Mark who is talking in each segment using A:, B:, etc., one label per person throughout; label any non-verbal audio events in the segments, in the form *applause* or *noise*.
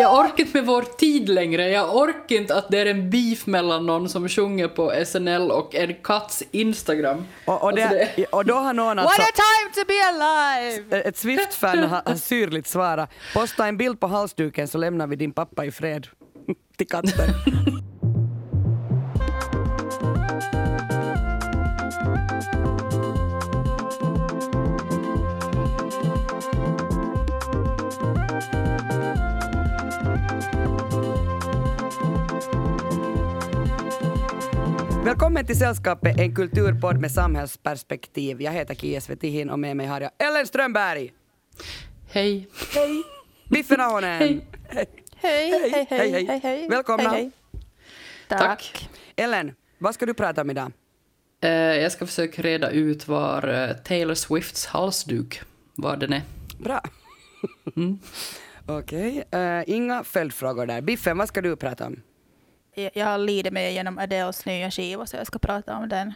A: jag orkar inte med vår tid längre. Jag orkar inte att det är en beef mellan någon som sjunger på SNL och en katts Instagram.
B: Och, och, det,
A: Alltså
B: och då har någon
C: What
B: alltså,
C: a time to be alive!
B: ett Swift-fan har, har syrligt svarat posta en bild på halsduken så lämnar vi din pappa i fred. *laughs* Till katten. Välkommen till Sällskapet, en kulturpodd med samhällsperspektiv. Jag heter Kia Svetihin och med mig har jag Ellen Strömberg.
A: Hej.
B: Hej! Biffen Ahonen.
A: Hej.
B: Hej.
C: Hej, hej, hej,
B: Hej, hej.
C: hej, hej.
B: Välkomna.
C: Hej, hej.
A: Tack.
B: Ellen, vad ska du prata om idag?
A: Eh, jag ska försöka reda ut var eh, Taylor Swifts halsduk, var den är.
B: Bra. *laughs* Okej, eh, inga följdfrågor där. Biffen, vad ska du prata om?
C: Jag har lidit mig genom Adeles nya skiva så jag ska prata om den.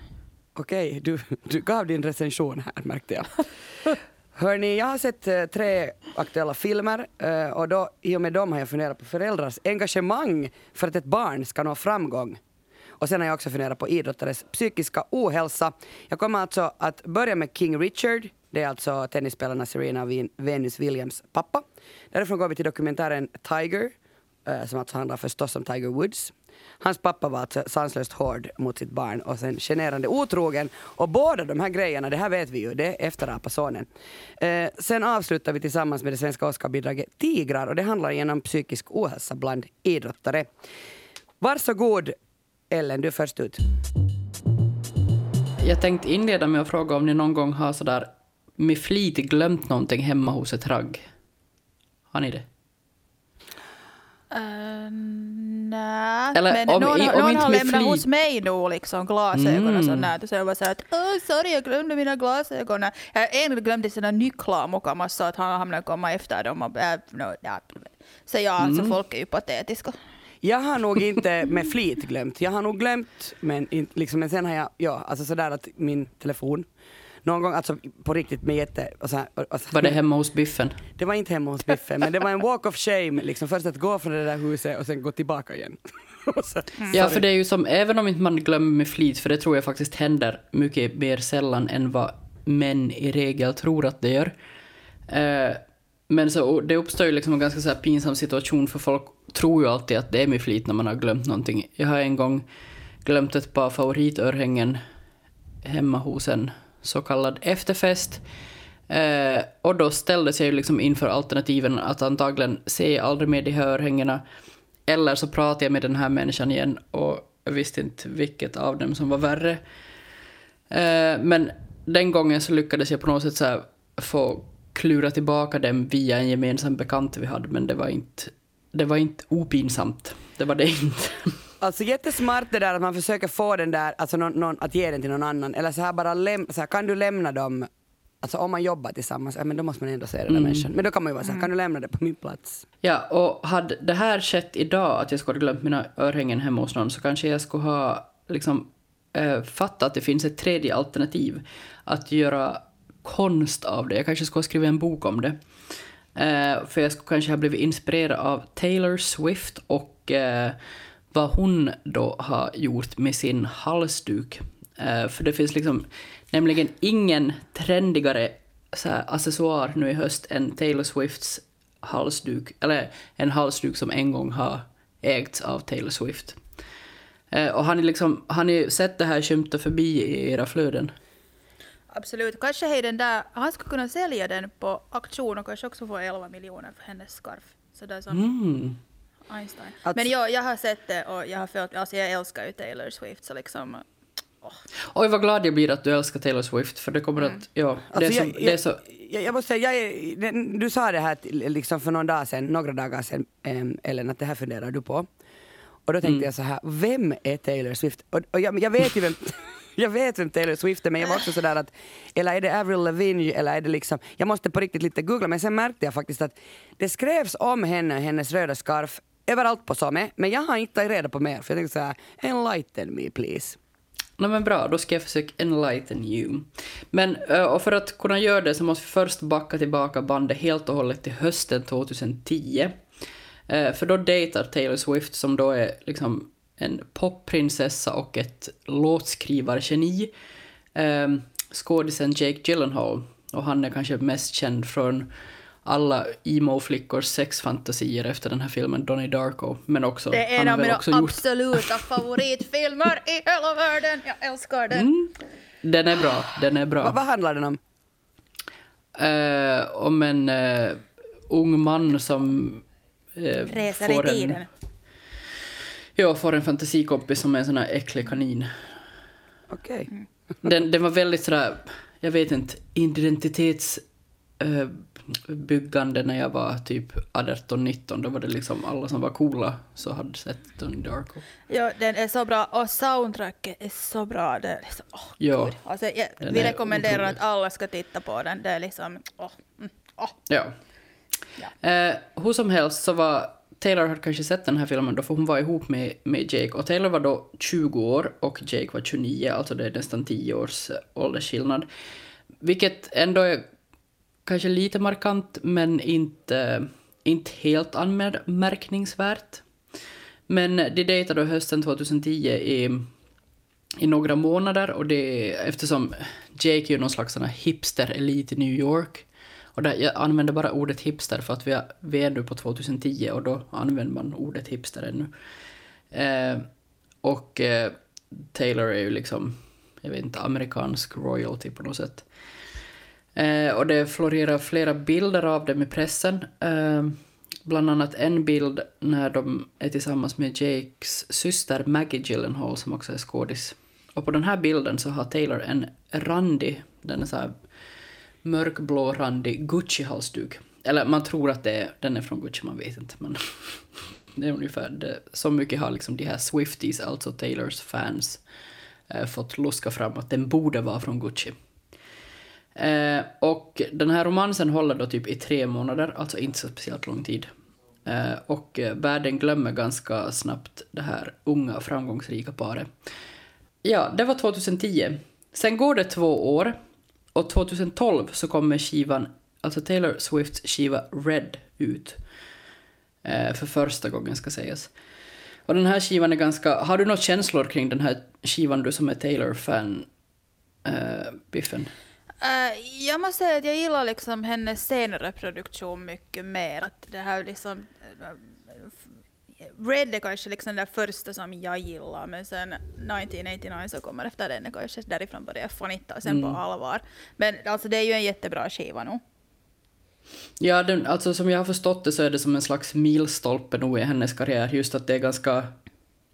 B: Okej, du, du gav din recension här märkte jag. *laughs* Hörni, jag har sett eh, tre aktuella filmer eh, och då, i och med dem har jag funderat på föräldrars engagemang för att ett barn ska nå framgång. Och sen har jag också funderat på idrottares psykiska ohälsa. Jag kommer alltså att börja med King Richard. Det är alltså tennisspelarna Serena Venus Williams pappa. Därifrån går vi till dokumentären Tiger, eh, som alltså handlar förstås om Tiger Woods. Hans pappa var alltså sanslöst hård mot sitt barn och sen generande otrogen. Och båda de här grejerna, det här vet vi ju, det efterapar sonen. Eh, sen avslutar vi tillsammans med det svenska Oscarbidraget Tigrar och det handlar igen om psykisk ohälsa bland idrottare. Varsågod Ellen, du är först ut.
A: Jag tänkte inleda med att fråga om ni någon gång har sådär med flit glömt någonting hemma hos ett ragg. Har ni det?
C: Uh, Nej,
A: Eller
C: men
A: om-
C: någon,
A: i- om
C: någon
A: inte
C: har lämnat
A: flit.
C: hos mig nu liksom glasögon och
A: Mm.
C: sånt där. Så jag var så att oh, sorry jag glömde mina glasögon. Jag en glömde sina nycklar mukamas så att han hamnade komma efter dem. Och, äh, no, ja. Så ja,
A: Mm.
C: alltså folk är ju patetiska.
B: Jag har nog inte med flit glömt. Jag har nog glömt, men, in, liksom, men sen har jag, ja, alltså sådär att min telefon någon gång, alltså på riktigt med jätte... Och så här, och, och så,
A: Var det hemma hos Biffen?
B: Det var inte hemma hos Biffen, men det var en walk of shame, liksom först att gå från det där huset och sen gå tillbaka igen. *laughs* Så-
A: Ja,
B: sorry.
A: för det är ju som, även om inte man glömmer med flit, för det tror jag faktiskt händer mycket mer sällan än vad män i regel tror att det gör. Eh, men så, det uppstår ju liksom en ganska så här pinsam situation, för folk tror ju alltid att det är med flit när man har glömt någonting. Jag har en gång glömt ett par favoritörhängen hemma hos en så kallad efterfest. Eh, och då ställdes jag ju liksom inför alternativen att antagligen se aldrig mer de här örhängena eller så pratade jag med den här människan igen och jag visste inte vilket av dem som var värre. Eh, men den gången så lyckades jag på något sätt så här få klura tillbaka dem via en gemensam bekant vi hade, men det var inte, det var inte opinsamt. Det var det inte. *laughs*
B: Alltså jättesmart det där att man försöker få den där, alltså någon, någon, att ge den till någon annan. Eller så här bara läm, så här, kan du lämna dem, alltså om man jobbar tillsammans, ja, men då måste man ändå se den där människan. Men då kan man ju vara så här, kan du lämna det på min plats?
A: Ja, och hade det här skett idag, att jag skulle ha glömt mina örhängen hemma hos någon, så kanske jag skulle ha liksom, eh, fattat att det finns ett tredje alternativ. Att göra konst av det. Jag kanske skulle ha skrivit en bok om det. Eh, för jag skulle kanske ha blivit inspirerad av Taylor Swift och eh, vad hon då har gjort med sin halsduk. Eh, för det finns liksom nämligen ingen trendigare så här, accessoar nu i höst än Taylor Swifts halsduk, eller en halsduk som en gång har ägts av Taylor Swift. Eh, och har ni, liksom, har ni sett det här skymta förbi i era flöden?
C: Absolut. Kanske hej den där, han skulle kunna sälja den på auktion och kanske också få 11 miljoner för hennes scarf. Så det som
A: Mm.
C: Einstein.
B: Att-
C: Men jag, jag har sett det och jag har följt, alltså jag älskar ju Taylor Swift så liksom
A: Oj, vad glad jag blir att du älskar Taylor Swift, för det kommer att... Ja, det är,
B: Alltså,
A: som,
B: jag,
A: det är så...
B: jag, jag måste säga, jag du sa det här till- liksom för någon dag sedan, några dagar sedan, em, Ellen, att det här funderar du på. Och då tänkte
A: Mm.
B: jag så här, vem är Taylor Swift? Och, och jag, jag vet ju vem, *laughs* jag vet vem Taylor Swift är, men jag var också sådär att, eller är det Avril Lavigne, eller är det liksom, jag måste på riktigt lite googla, men sen märkte jag faktiskt att det skrevs om henne hennes röda scarf överallt på same, men jag har inte tagit reda på mer, för jag tänkte så här, enlighten me please.
A: Nej men bra, då ska jag försöka enlighten you. Men eh, och för att kunna göra det så måste vi först backa tillbaka bandet helt och hållet till hösten 2010. Eh, för då dejtar Taylor Swift, som då är liksom en popprinsessa och ett låtskrivargeni, eh, skådisen Jake Gyllenhaal. Och han är kanske mest känd från alla emo-flickors sexfantasier efter den här filmen Donnie Darko. Men också,
C: Det är en av mina
A: gjort
C: absoluta *laughs* favoritfilmer i hela världen. Jag älskar den.
A: Mm. Den är bra, den är bra.
B: Vad, vad handlar den om?
A: Eh, om en eh, ung man som eh,
C: Reser i
A: får en,
C: tiden.
A: ja, får en fantasikompis som är en sån här äcklig kanin.
B: Okej.
C: Mm.
A: Den, den var väldigt sådär, jag vet inte, identitets... eh, byggande när jag var typ 18-19. Då var det liksom alla som var coola så hade sett Donnie Darko.
C: Ja, den är så bra och soundtracket är så bra. Det är liksom, åh,
A: Ja.
C: Alltså, jag, vi rekommenderar
A: otrolig.
C: att alla ska titta på den. Det är liksom... Åh, mm, åh.
A: Ja. Eh, hur som helst så var Taylor hade kanske sett den här filmen då för hon var ihop med, med Jake och Taylor var då 20 år och Jake var 29, alltså det är nästan 10 års åldersskillnad. Vilket ändå är kanske lite markant men inte, inte helt anmärkningsvärt. Men de dejtade då hösten 2010 i, i några månader och det eftersom Jake är någon slags sån här hipster-elit i New York och där, jag använder bara ordet hipster för att vi är, vi är nu på 2010 och då använder man ordet hipster ännu. Eh, och eh, Taylor är ju liksom, jag vet inte, amerikansk royalty på något sätt. Eh, och det florerar flera bilder av dem i pressen. Eh, bland annat en bild när de är tillsammans med Jakes syster Maggie Gyllenhaal som också är skådis. Och på den här bilden så har Taylor en randig, den är så här mörkblå randig Gucci-halsduk. Eller man tror att det är, den är från Gucci, man vet inte men *laughs* det är ungefär det. Så mycket har liksom de här Swifties, alltså Taylors fans, eh, fått luska fram att den borde vara från Gucci. Eh, och den här romansen håller då typ i tre månader, alltså inte så speciellt lång tid. Eh, och eh, världen glömmer ganska snabbt det här unga framgångsrika paret. Ja, det var 2010. Sen går det två år och 2012 så kommer skivan, alltså Taylor Swifts skiva Red ut. Eh, för första gången ska sägas. Och den här skivan är ganska, har du några känslor kring den här skivan du som är Taylor-fan, eh, Biffen?
C: Eh, jag måste säga att jag gillar liksom hennes senare produktion mycket mer. Att det här liksom... eh, Red är kanske liksom det första som jag gillar, men sen 1989 så kommer efter den kanske därifrån börjar jag fanitta och sen på allvar. Men alltså det är ju en jättebra skiva nu.
A: Ja, den, alltså som jag har förstått det så är det som en slags milstolpe nog i hennes karriär, just att det är ganska...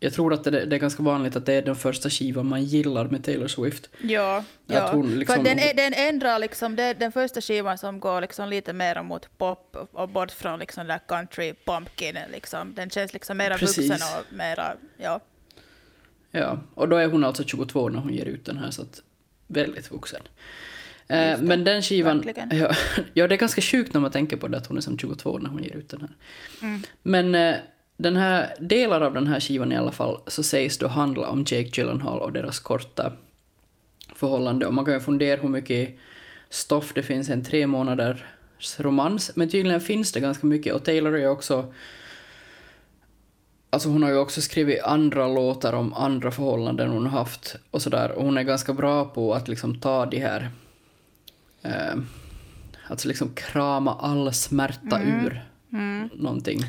A: Jag tror att det, det är ganska vanligt att det är den första skivan man gillar med Taylor Swift.
C: Ja,
A: Att
C: ja.
A: hon liksom-
C: för den, den ändrar liksom, det är den första skivan som går liksom lite mer mot pop och bort från liksom där country pumpkin. Liksom. Den känns liksom mera
A: Precis.
C: vuxen och mera, ja.
A: Ja, och då är hon alltså 22 när hon ger ut den här, så att väldigt vuxen. Eh, men den skivan...
C: verkligen. *laughs*
A: Ja, ja, det är ganska sjukt när man tänker på det, att hon är som 22 när hon ger ut den här.
C: Mm.
A: Men eh, den här, delar av den här skivan i alla fall, så sägs då handla om Jake Gyllenhaal och deras korta förhållande. Och man kan ju fundera hur mycket stoff det finns i en tre månaders romans, men tydligen finns det ganska mycket. Och Taylor är också Alltså hon har ju också skrivit andra låtar om andra förhållanden hon har haft och sådär. Och hon är ganska bra på att liksom ta de här... Eh, alltså liksom krama all smärta ur någonting.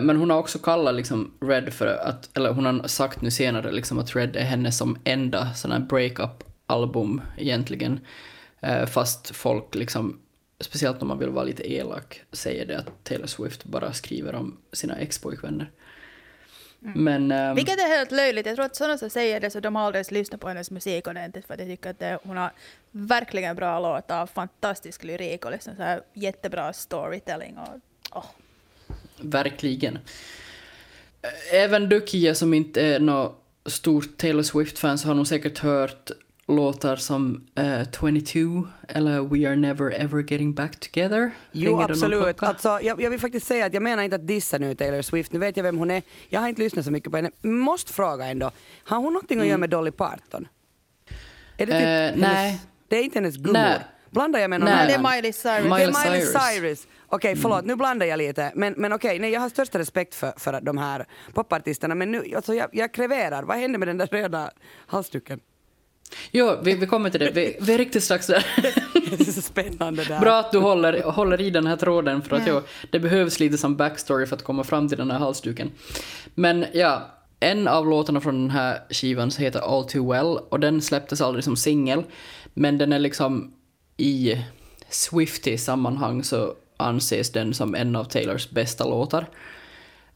A: Men hon har också kallat liksom Red för att, eller hon har sagt nu senare liksom att Red är hennes som enda sån här breakup-album egentligen. Eh, fast folk liksom, speciellt om man vill vara lite elak, säger det att Taylor Swift bara skriver om sina ex-pojkvänner. Men... ehm,
C: Vilket är helt löjligt. Jag tror att sådana som säger det så de har aldrig lyssnat på hennes musik ordentligt för att jag tycker att det, hon har verkligen bra låtar, fantastisk lyrik och liksom så här jättebra storytelling. Och, åh.
A: Verkligen. Även du Kia som inte är något stort Taylor Swift-fan så har nog säkert hört låtar som eh, 22 eller We are never ever getting back together.
B: Jo, absolut. Alltså, jag, jag vill faktiskt säga att jag menar inte att dissa nu Taylor Swift. Nu vet jag vem hon är. Jag har inte lyssnat så mycket på henne. Måste fråga ändå. Har hon någonting att göra med Dolly Parton? Är det, typ
A: Mm. Eh,
B: hennes,
A: nej.
B: det är inte hennes gummor?
A: Nej.
B: Blandar jag med någon
A: Nej.
B: annan?
C: Det är Miley Cyrus.
A: Miley
B: det är Miley
A: Cyrus.
B: Cyrus. Okej, förlåt, nu blandar jag lite. Men, men okej, nej, jag har största respekt för, för de här popartisterna. Men nu, alltså, jag, jag kreverar. Vad hände med den där röda halsduken?
A: Jo, vi, vi kommer till det. Vi, vi är riktigt strax där. *laughs*
B: Det är så spännande där.
A: Bra att du håller, håller i den här tråden, för att
C: Ja.
A: jo, det behövs lite som backstory för att komma fram till den här halsduken. Men ja, en av låtarna från den här skivan heter All Too Well, och den släpptes aldrig som singel, men den är liksom i Swifty-sammanhang så anses den som en av Taylors bästa låtar.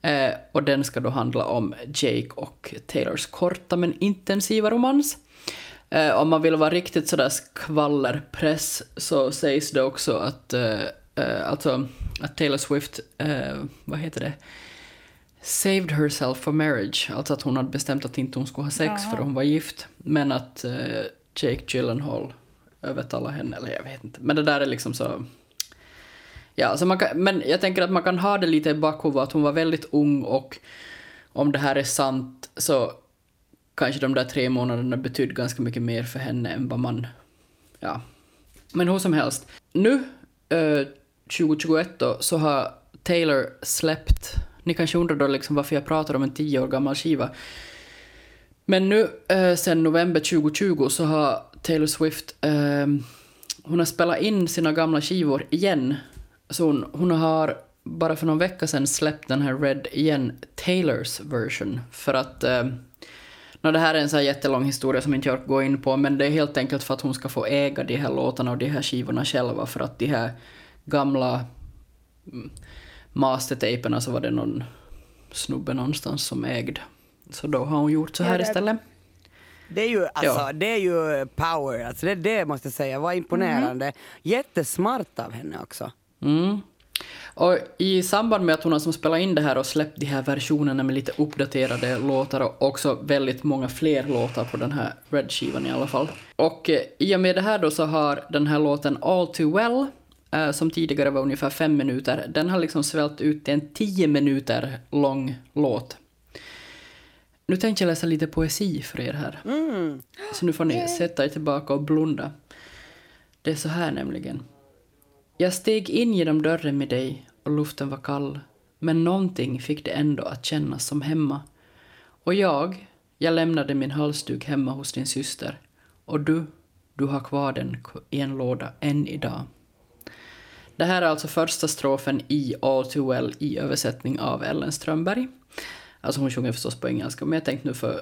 A: Eh, och den ska då handla om Jake och Taylors korta men intensiva romans. Eh, om man vill vara riktigt sådär skvallerpress så sägs det också att, eh, eh, alltså, att Taylor Swift, eh, vad heter det, saved herself for marriage. Alltså att hon hade bestämt att inte hon skulle ha sex
C: Jaha.
A: för hon var gift. Men att eh, Jake Gyllenhaal övertalade henne, eller jag vet inte. Men det där är liksom så... Ja, så man kan, men jag tänker att man kan ha det lite i bakhuvudet att hon var väldigt ung och om det här är sant så kanske de där tre månaderna betydde ganska mycket mer för henne än vad man... Ja. Men hur som helst. Nu, eh, 2021 då, så har Taylor släppt... Ni kanske undrar då liksom varför jag pratar om en tio år gammal skiva. Men nu, eh, sen november 2020, så har Taylor Swift... Eh, hon har spelat in sina gamla skivor igen. Så hon, hon har bara för någon vecka sedan släppt den här Red igen, Taylors version. För att... Eh, Nå, det här är en så här jättelång historia som inte jag orkar gå in på, men det är helt enkelt för att hon ska få äga de här låtarna och de här skivorna själva, för att de här gamla mm, mastertaperna så var det någon snubbe någonstans som ägde. Så då har hon gjort så
C: Ja,
A: här
C: det-
A: istället.
B: Det är ju, alltså,
A: Ja.
B: det är ju power, alltså, det, det måste jag säga, var imponerande. Jättesmart av henne också.
A: Mm. Och i samband med att hon har som spelat in det här och släppt de här versionerna med lite uppdaterade låtar och också väldigt många fler låtar på den här Red-skivan i alla fall. Och eh, i och med det här då så har den här låten All Too Well, eh, som tidigare var ungefär fem minuter, den har liksom svällt ut till en tio minuter lång låt. Nu tänkte jag läsa lite poesi för er här. Så nu får ni sätta er tillbaka och blunda. Det är så här nämligen. Jag steg in genom dörren med dig och luften var kall. Men någonting fick det ändå att kännas som hemma. Och jag, jag lämnade min halsduk hemma hos din syster. Och du, du har kvar den i en låda än idag. Det här är alltså första strofen i All Too Well i översättning av Ellen Strömberg. Alltså hon sjunger förstås på engelska, men jag tänkte nu för,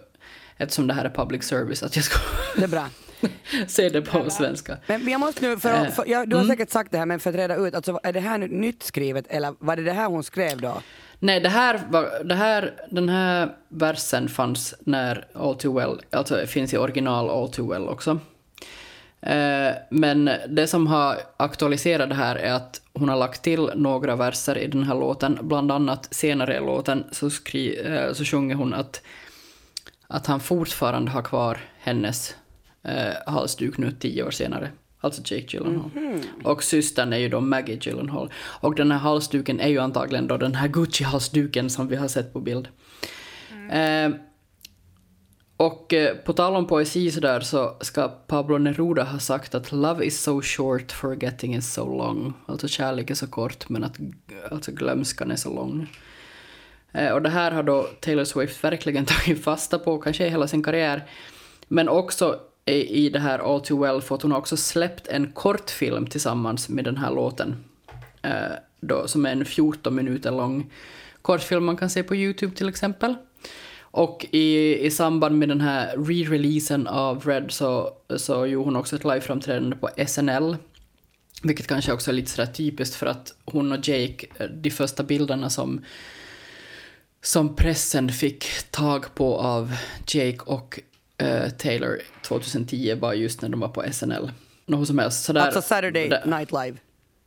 A: eftersom det här är public service, att jag ska
B: Det är bra. *laughs*
A: se det på svenska.
B: Men jag måste nu, för,
A: Eh,
B: för, ja, du har säkert sagt det här, men för att reda ut, alltså, är det här nytt skrivet eller var det det här hon skrev då?
A: Nej, det här var, det här, den här versen fanns när All Too Well, alltså finns i original All Too Well också. Eh, men det som har aktualiserat det här är att hon har lagt till några verser i den här låten. Bland annat senare i låten så, skri, eh, så sjunger hon att, att han fortfarande har kvar hennes eh, halsduk nu tio år senare. Alltså Jake Gyllenhaal. Och systern är ju då Maggie Gyllenhaal. Och den här halsduken är ju antagligen då den här Gucci-halsduken som vi har sett på bild. Eh, och eh, på tal om poesi så där så ska Pablo Neruda ha sagt att love is so short, forgetting is so long. Alltså kärlek är så kort men att alltså glömskan är så lång. Eh, och det här har då Taylor Swift verkligen *laughs* tagit fasta på, kanske i hela sin karriär. Men också i, det här All Too Well för att hon har också släppt en kortfilm tillsammans med den här låten. Eh, då, som är en 14 minuter lång kortfilm man kan se på Youtube till exempel. Och i, i samband med den här re-releasen av Red så, så gjorde hon också ett liveframträdande på SNL. Vilket kanske också är lite sådär typiskt för att hon och Jake, eh, de första bilderna som, som pressen fick tag på av Jake och eh, Taylor 2010 var just när de var på SNL. Något som helst. Så där,
B: alltså Saturday
A: där-
B: Night Live.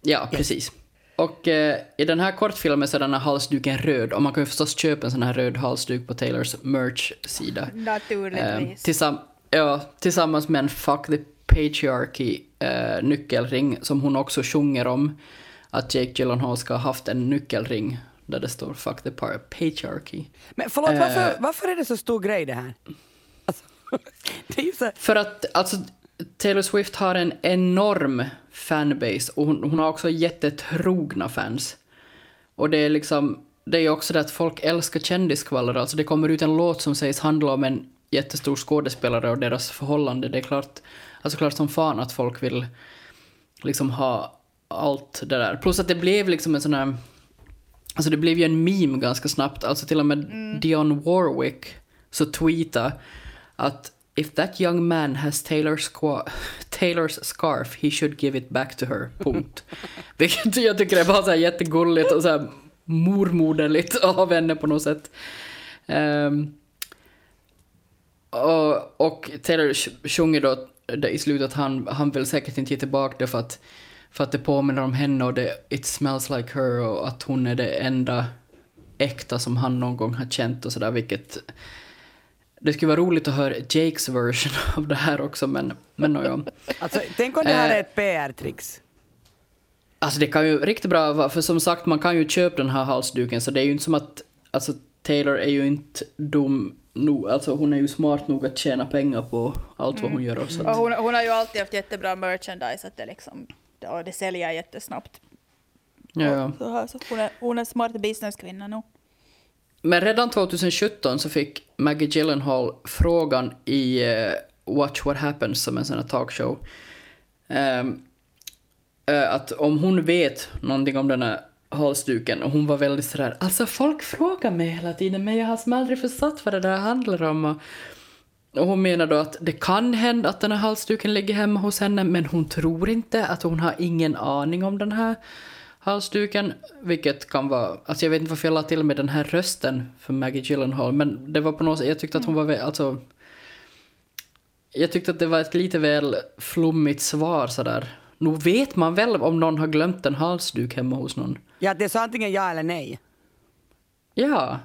A: Ja, precis. Och eh, i den här kortfilmen så är den här halsduken röd och man kan ju förstås köpa en sån här röd halsduk på Taylors merch-sida.
C: Naturligtvis.
A: tillsam ja, tillsammans med en Fuck the Patriarchy eh, nyckelring som hon också sjunger om. Att Jake Gyllenhaal ska ha haft en nyckelring där det står Fuck the Patriarchy.
B: Men förlåt, varför, varför är det så stor grej det här? Alltså, det är ju så,
A: För att alltså, Taylor Swift har en enorm fanbase och hon, hon har också jättetrogna fans. Och det är liksom, det är också det att folk älskar kändiskvaller, alltså det kommer ut en låt som sägs handla om en jättestor skådespelare och deras förhållande. Det är klart, alltså klart som fan att folk vill liksom ha allt det där. Plus att det blev liksom en sån här, alltså det blev ju en meme ganska snabbt, alltså till och med Dionne Warwick så tweeta att if that young man has Taylor's, *laughs* Taylor's scarf he should give it back to her, punkt. *laughs* Vilket jag tycker är bara så här jättegulligt och så här mormoderligt *laughs* av henne på något sätt. Ehm, och, och Taylor sj- sjunger då i slutet att han, han vill säkert inte ge tillbaka det för att, för att det påminner om henne och det it smells like her och att hon är det enda äkta som han någon gång har känt och sådär vilket det skulle vara roligt att höra Jakes version *laughs* av det här också men, men ja.
B: Alltså, tänk om det här
A: Eh.
B: är ett PR-trix.
A: Alltså det kan ju riktigt bra vara, för som sagt man kan ju köpa den här halsduken så det är ju inte som att, alltså Taylor är ju inte dum nog, alltså hon är ju smart nog att tjäna pengar på allt vad hon gör och så
C: Och
A: att,
C: hon, hon har ju alltid haft jättebra merchandise, att det liksom, och det säljer jättesnabbt.
A: ja, ja.
C: Så så hon, är, hon är smart businesskvinna nu.
A: Men redan 2017 så fick Maggie Gyllenhaal frågan i eh, Watch What Happens som en sån här talkshow. Um, att om hon vet någonting om den här halsduken och hon var väldigt sådär alltså folk frågar mig hela tiden men jag har som aldrig förstått vad det där handlar om. Och, och hon menar då att det kan hända att den här halsduken ligger hemma hos henne men hon tror inte att hon har ingen aning om den här halsduken. Vilket kan vara, alltså jag vet inte varför jag la till med den här rösten för Maggie Gyllenhaal men det var på något sätt, jag tyckte att hon var, alltså jag tyckte att det var ett lite väl flummigt svar sådär. Nog vet man väl om någon har glömt en halsduk hemma hos någon?
B: Ja, det är så antingen ja eller nej.
A: Ja.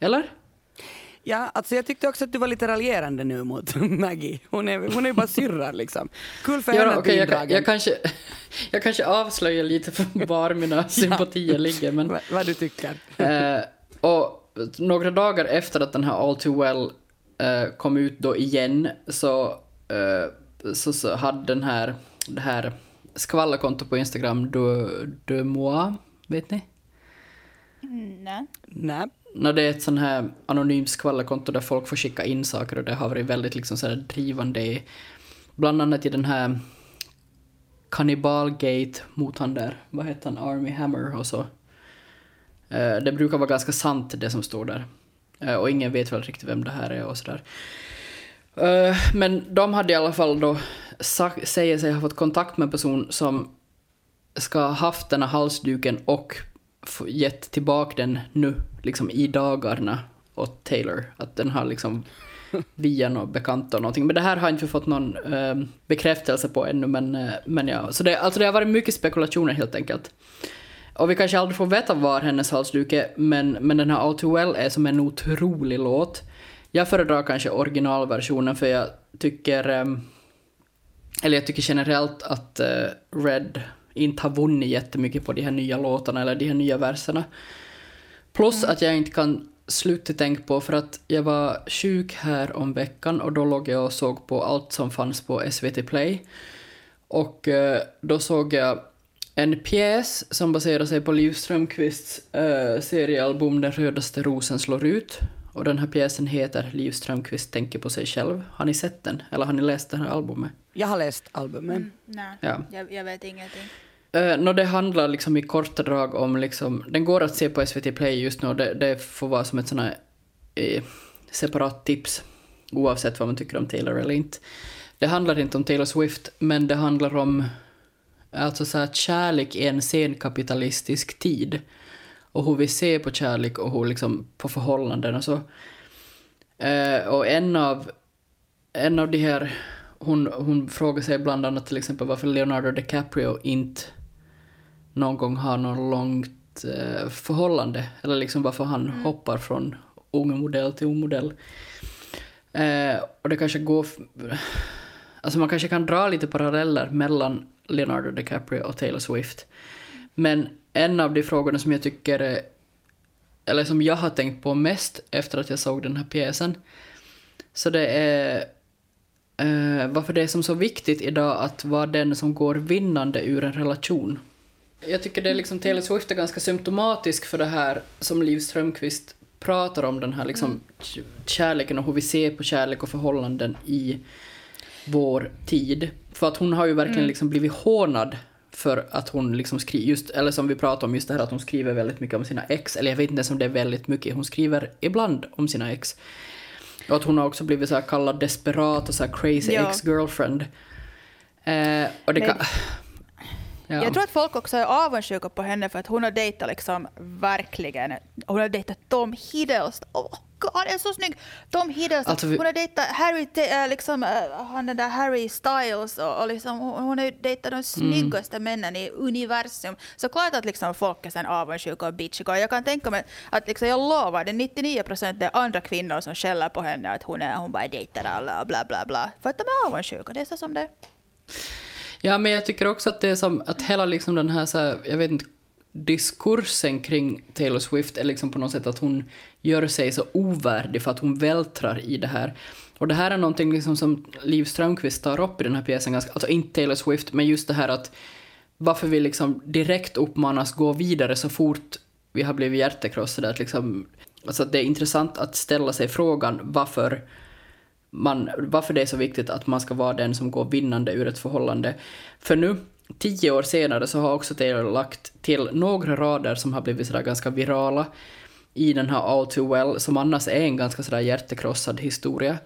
A: Eller?
B: Ja, alltså jag tyckte också att du var lite raljerande nu mot *laughs* Maggie. Hon är, hon är bara syrra liksom. Kul för henne
A: Ja,
B: att
A: okej,
B: bli
A: jag, jag, kanske, *laughs* jag kanske avslöjar lite för *laughs* var mina sympatier ligger men...
B: Va- Vad du tycker.
A: Eh, och några dagar efter att den här All Too Well eh, kom ut då igen så, eh, så, så hade den här, det här skvallerkontot på Instagram, de, de moi, vet ni?
C: Mm, nej.
B: Nej.
A: När det är ett sånt här anonymt skvallerkonto där folk får skicka in saker och det har varit väldigt liksom så här drivande i, bland annat i den här Kannibalgate mot han där, vad heter han, Army Hammer och så. Eh, det brukar vara ganska sant det som står där. Eh, och ingen vet väl riktigt vem det här är och sådär. Eh, men de hade i alla fall då säger sig ha fått kontakt med en person som ska ha haft den här halsduken och gett tillbaka den nu, liksom i dagarna åt Taylor. Att den har liksom *laughs* via någon bekant och någonting. Men det här har jag inte fått någon eh, bekräftelse på ännu, men, eh, men ja. Så det, alltså det har varit mycket spekulationer helt enkelt. Och vi kanske aldrig får veta var hennes halsduk är, men, men den här All Too Well är som en otrolig låt. Jag föredrar kanske originalversionen för jag tycker, ehm, eller jag tycker generellt att eh, Red inte har vunnit jättemycket på de här nya låtarna eller de här nya verserna. Plus att jag inte kan sluta tänka på för att jag var sjuk här om veckan och då låg jag och såg på allt som fanns på SVT Play. Och eh, då såg jag en pjäs som baserar sig på Liv Strömquists eh, seriealbum Den rödaste rosen slår ut. Och den här pjäsen heter Liv Strömquist tänker på sig själv. Har ni sett den? Eller har ni läst det här albumet?
B: Jag har läst albumet.
C: Mm, nej,
A: Ja.
C: jag, jag vet ingenting.
A: Uh, no, det handlar liksom i korta drag om liksom, den går att se på SVT Play just nu och det, det får vara som ett sånt här eh, separat tips oavsett vad man tycker om Taylor eller inte. Det handlar inte om Taylor Swift men det handlar om alltså så här, kärlek i en senkapitalistisk tid och hur vi ser på kärlek och hur liksom på förhållanden och så. Eh, och en av, en av de här, hon, hon frågar sig bland annat till exempel varför Leonardo DiCaprio inte någon gång har något långt eh, förhållande, eller liksom varför han hoppar från ung modell till ung modell. Eh, och det kanske går... Alltså man kanske kan dra lite paralleller mellan Leonardo DiCaprio och Taylor Swift. Men en av de frågorna som jag tycker eller som jag har tänkt på mest efter att jag såg den här pjäsen, så det är eh, varför det är som så viktigt idag att vara den som går vinnande ur en relation. Jag tycker det är liksom, Taylor Swift är ganska symptomatisk för det här som Liv Strömquist pratar om, den här liksom k- kärleken och hur vi ser på kärlek och förhållanden i vår tid. För att hon har ju verkligen liksom blivit hånad för att hon liksom skriver, just, eller som vi pratade om, just det här att hon skriver väldigt mycket om sina ex, eller jag vet inte ens om det är väldigt mycket, hon skriver ibland om sina ex. Och att hon har också blivit så här kallad desperat och så här crazy
C: Ja.
A: ex-girlfriend. Eh, och det
C: Men-
A: kan... Ja.
C: Jag tror att folk också är avundsjuka på henne för att hon har dejtat liksom verkligen, hon har dejtat Tom Hiddleston. Oh, God, han är så snygg! Tom Hiddleston.
A: Alltså, vi-
C: Hon har dejtat Harry, äh, liksom, äh, han den där Harry Styles och, och liksom, hon har dejtat
A: Mm.
C: de snyggaste männen i universum. Så klart att liksom folk är sen avundsjuka och bitchiga. Jag kan tänka mig att liksom, jag lovar, det är 99 procent är andra kvinnor som skäller på henne att hon, är, hon bara dejtar alla och bla bla bla. För att de är avundsjuka, det är så som det är.
A: Ja, men jag tycker också att det är som att hela liksom den här, så här, jag vet inte, diskursen kring Taylor Swift är liksom på något sätt att hon gör sig så ovärdig för att hon vältrar i det här. Och det här är någonting liksom som Liv Strömquist tar upp i den här pjäsen, ganska, alltså inte Taylor Swift, men just det här att varför vi liksom direkt uppmanas gå vidare så fort vi har blivit hjärtekrossade. Att liksom, alltså att det är intressant att ställa sig frågan varför man, varför det är så viktigt att man ska vara den som går vinnande ur ett förhållande. För nu, tio år senare, så har också Taylor lagt till några rader som har blivit sådär ganska virala i den här All Too Well, som annars är en ganska sådär hjärtekrossad historia.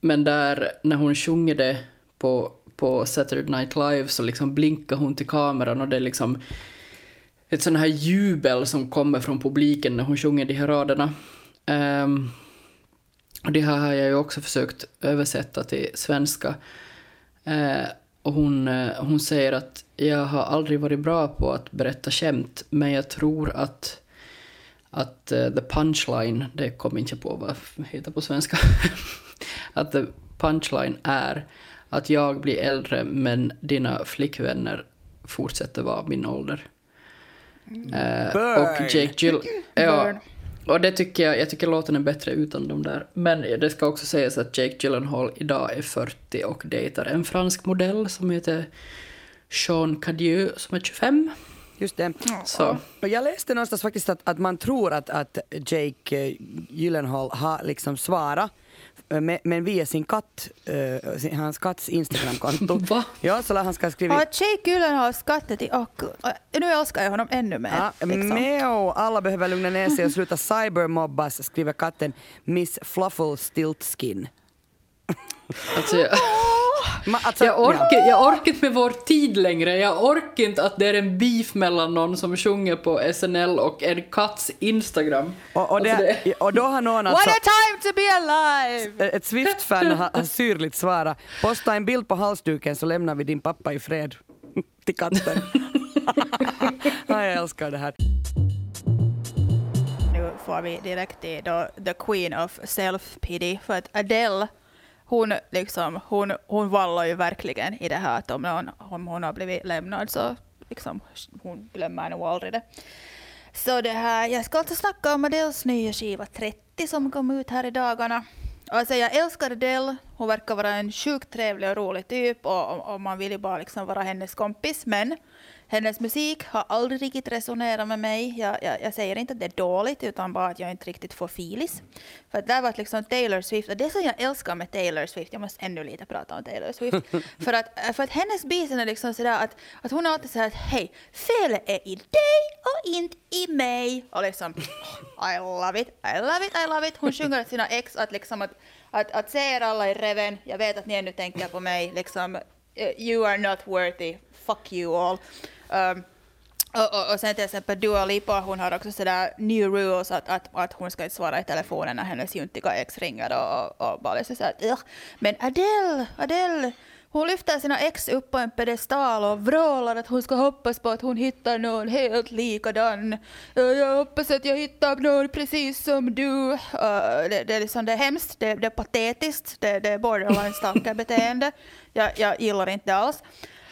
A: Men där, när hon sjunger det på, på Saturday Night Live så liksom blinkar hon till kameran och det är liksom ett sån här jubel som kommer från publiken när hon sjunger de här raderna. Um, och det här har jag ju också försökt översätta till svenska. Eh, och hon, eh, hon säger att jag har aldrig varit bra på att berätta skämt, men jag tror att, att eh, the punchline, det kommer inte på vad det heter på svenska, *laughs* att the punchline är att jag blir äldre men dina flickvänner fortsätter vara min ålder. Eh,
B: Burn.
A: och Jake Gill... *laughs* Ja. Och det tycker jag, jag tycker låten är bättre utan de där. Men det ska också sägas att Jake Gyllenhaal idag är 40 och dejtar en fransk modell som heter Jean Cadieux som är 25.
B: Just det.
A: Så.
B: Jag läste någonstans faktiskt att, att man tror att, att Jake eh, Gyllenhaal har liksom svarat men, men via sin katt, eh, sin- hans katts Instagramkonto. *laughs*
A: Va?
B: Ja, så han ska ha skrivit
C: Har Jake Gyllenhaal skattat i? Äh, Nu älskar jag honom ännu mer.
B: Ja,
C: liksom.
B: Meo, alla behöver lugna ner sig och sluta *laughs* cybermobbas, skriver katten Miss Fluffle Stiltskin.
A: Alltså, jag, *laughs*
B: Alltså,
A: jag,
B: ja.
A: orkar, jag orkar inte med vår tid längre. Jag orkar inte att det är en beef mellan någon som sjunger på SNL och en katts Instagram.
B: Och, och, det,
A: Alltså,
B: och då har någon
C: What
B: alltså,
C: a time to be alive!
B: ett Swift-fan *laughs* har, har syrligt svarat posta en bild på halsduken så lämnar vi din pappa i fred. *laughs* Till katten. *laughs* ja, jag älskar det här.
C: Nu får vi direkt i då, the queen of self-pity, för att Adele, hon, liksom, hon, hon vallar ju verkligen i det här att om, någon, om hon har blivit lämnad så liksom, hon glömmer nog aldrig det. Så det här, jag ska alltså snacka om Adeles nya skiva 30 som kom ut här i dagarna. Alltså jag älskar Adele, hon verkar vara en sjukt trevlig och rolig typ och, och, och man vill ju bara liksom vara hennes kompis men hennes musik har aldrig riktigt resonerat med mig. Jag, jag, jag säger inte att det är dåligt utan bara att jag inte riktigt får filis. För att där var liksom Taylor Swift och det som jag älskar med Taylor Swift, jag måste ännu lite prata om Taylor Swift, *laughs* för att, för att hennes bitar är liksom sådär att, att hon alltid såhär att hej, felet är i dig och inte i mig. Och liksom, I love it, I love it, I love it. Hon sjunger till sina ex att liksom att, att, att se er alla i reven, jag vet att ni ännu tänker på mig, liksom, eh, you are not worthy, fuck you all. Um, och, och, och sen till exempel Dua Lipa, hon har också sådär new rules att, att, att hon ska inte svara i telefonen när hennes juntiga ex ringer och, och, och bara liksom såhär "Ugh." Men Adele, Adele, hon lyfter sina ex upp på en pedestal och vrålar att hon ska hoppas på att hon hittar någon helt likadan. "Ja, Jag hoppas att jag hittar någon precis som du. Uh, det, det, är liksom, det är hemskt, det, det är patetiskt, det, det är borderline stalker-beteende. *laughs* Jag, jag gillar inte alls.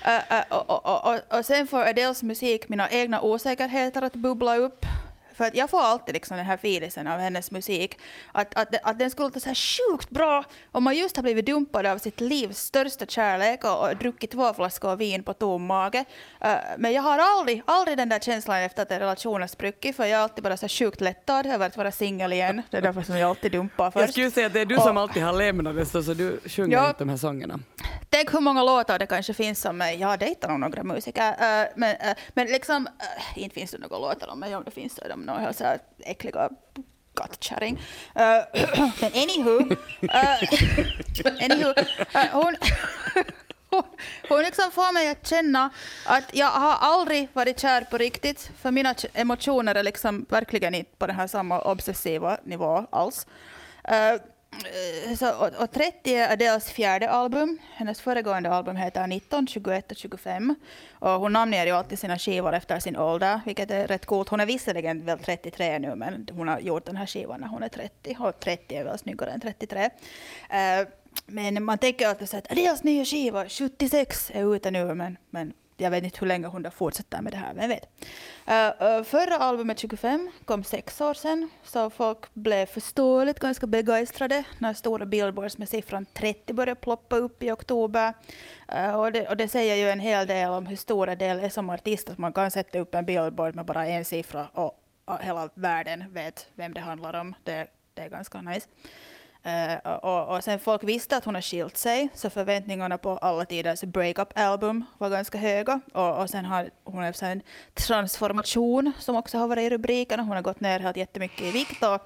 C: Uh, uh, och, och, och, och sen får Adeles musik mina egna osäkerheter att bubbla upp för att jag får alltid liksom den här feelingen av hennes musik. Att, att, att den skulle låta så här sjukt bra om man just har blivit dumpad av sitt livs största kärlek och, och druckit två flaskor vin på tom mage. Uh, men jag har aldrig, aldrig den där känslan efter att en relation har spruckit, för jag är alltid bara så sjukt lättad över att vara singel igen. Det är därför som jag alltid dumpar först.
B: Jag skulle säga att det är du som alltid har lämnat så, så du sjunger
C: Ja.
B: inte de här sångerna.
C: Tänk hur många låtar det kanske finns som mig. Jag dejtar nog några musiker. eh, men, eh, men liksom, eh, inte finns det några låtar om mig. Om det finns så är de nog helt så här äckliga kattkärring. Uh, men anywho. *laughs* Uh, anywho eh, hon, hon, *laughs* hon liksom får mig att känna att jag har aldrig varit kär på riktigt. För mina emotioner är liksom verkligen inte på den här samma obsessiva nivå alls. Eh, Eh, så, och, och 30 är Adeles fjärde album. Hennes föregående album heter 19, 21 och 25. Och hon namnger ju alltid sina skivor efter sin ålder, vilket är rätt coolt. Hon är visserligen väl 33 nu, men hon har gjort den här skivan när hon är 30. Och 30 är väl snyggare än 33. Uh, eh, men man tänker alltid så att Adeles nya skiva, 76, är ute nu, men, men jag vet inte hur länge hon fortsätter med det här, vem vet. Uh, uh, förra albumet 25 kom sex år sedan, så folk blev förståeligt ganska begeistrade när stora billboards med siffran 30 började ploppa upp i oktober. Uh, och, det, och det säger ju en hel del om hur stor del är som artist, att man kan sätta upp en billboard med bara en siffra och, och hela världen vet vem det handlar om. Det, det är ganska nice. Uh, och, och sen folk visste att hon har skilt sig, så förväntningarna på alla tiders breakup-album var ganska höga. Och, och sen har hon haft en transformation som också har varit i rubrikerna. Hon har gått ner helt jättemycket i vikt. Och,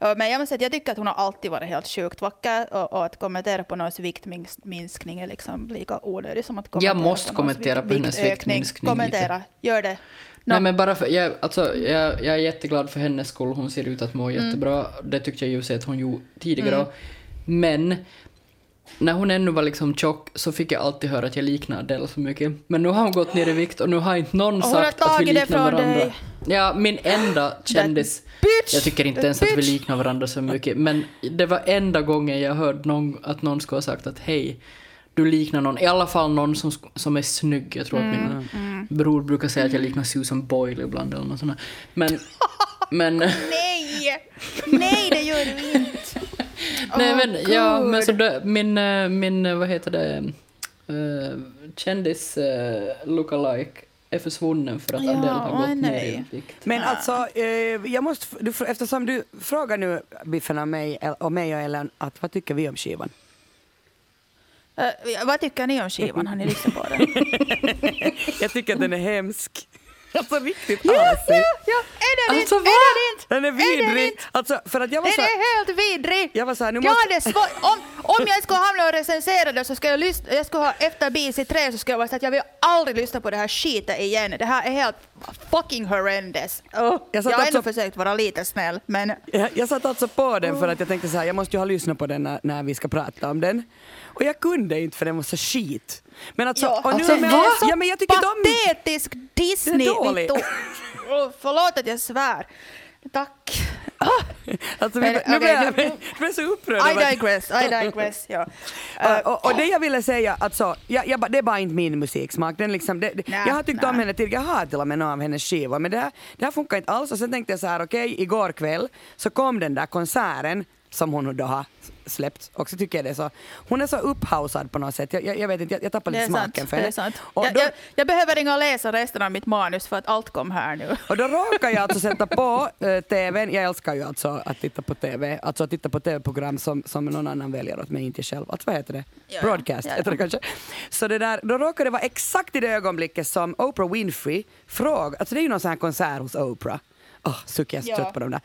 C: men jag måste säga att jag tycker att hon har alltid varit helt sjukt vacker och, och att kommentera på någons viktminskning är liksom lika onödigt som att kommentera
A: måste
C: på
A: kommentera på hennes viktminskning
C: Kommentera, gör det.
A: Nej
C: Nå.
A: men bara för, jag, alltså, jag, jag är jätteglad för hennes skull, hon ser ut att må
C: Mm.
A: jättebra. Det tyckte jag ju att hon gjorde tidigare. Men när hon ännu var liksom tjock så fick jag alltid höra att jag liknar Adele så mycket. Men nu har hon gått ner i vikt och nu har inte någon sagt att vi liknar varandra.
C: dig.
A: Ja, min enda *gasps* kändis.
C: bitch!
A: Jag tycker inte ens att vi
C: bitch!
A: liknar varandra så mycket. Men det var enda gången jag hörde någon, att någon skulle ha sagt att hej, du liknar någon. I alla fall någon som, som är snygg. Jag tror att
C: Mm,
A: min bror brukar säga att jag liknar Susan Boyle ibland eller något sånt. Men, *laughs* men,
C: Nej! Nej, det gör du inte! *laughs*
A: nej men, ja, men så det, min, eh, min, eh, vad heter det, uh, kändis uh, lookalike är försvunnen för att
C: Ja,
A: Adele har gått ner
C: nej.
A: i vikt.
B: Men alltså, eh, jag måste, du, eftersom du frågar nu Biffen och mig, och mig och Ellen, att vad tycker vi om skivan?
C: Eh, vad tycker ni om skivan? Har ni lyssnat på den? *laughs*
B: Jag tycker att den är hemsk. Alltså riktigt
C: ja,
B: asig.
C: ja, ja! Är den
A: Alltså,
C: inte?
A: va?
C: Är den inte?
B: Den är
C: Är den
B: vidrig.
C: inte?
B: Alltså, för att jag var
C: Den
B: så...
C: är helt vidrig!
B: Jag var så här, nu
C: Jag
B: måste...
C: hade svårt, om, om jag skulle hamna och recensera det så ska jag lyssna, jag skulle ha efter BC3 så skulle jag vara så att jag vill aldrig lyssna på det här skiten igen. Det här är helt fucking horrendous. Oh,
B: Jag
C: jag,
B: satt
C: har ändå
B: alltså-
C: försökt vara lite snäll men
B: Jag, jag satt alltså på den för att jag tänkte så här, jag måste ju ha lyssnat på den när, när vi ska prata om den. Och jag kunde inte för den var så skit. Men alltså,
C: Ja,
B: och nu
C: alltså,
B: är med,
C: va?
B: ja, men jag tycker
C: patetisk Disney.
B: Det.
C: Oh, förlåt att jag svär. Tack. Ah, *laughs*
B: Alltså,
C: Men,
B: nu
C: okej,
B: blev *laughs* jag, jag blev så upprörd.
C: I digress, I digress. Ja. *laughs*
B: Uh, och, och det jag ville säga, alltså, jag, jag, det är bara inte min musiksmak. Den liksom, det,
C: Nej,
B: jag har tyckt
C: nej.
B: om henne till, jag har till och med några av hennes skivor, men det här, det här funkar inte alls. Och sen tänkte jag så här, okej, igår kväll så kom den där konserten som hon då har släppt. Och så tycker jag det är så, hon är så upphausad på något sätt. Jag, jag, jag vet inte, jag, jag tappar lite
C: sant.
B: smaken för
C: Det är sant.
B: Och
C: Jag,
B: då,
C: jag, behöver inte läsa resten av mitt manus för att allt kom här nu. *laughs*
B: och då råkar jag alltså sätta på uh, TVn, jag älskar ju alltså att titta på TV, alltså att titta på TV-program som, som någon annan väljer åt mig, inte själv. Alltså vad heter det?
C: Ja.
B: Broadcast
C: Ja, ja.
B: heter det kanske. Så det där, då råkar det vara exakt i det ögonblicket som Oprah Winfrey frågar, alltså det är ju någon sån här konsert hos Oprah. Åh, oh, suck jag är så trött på dem där.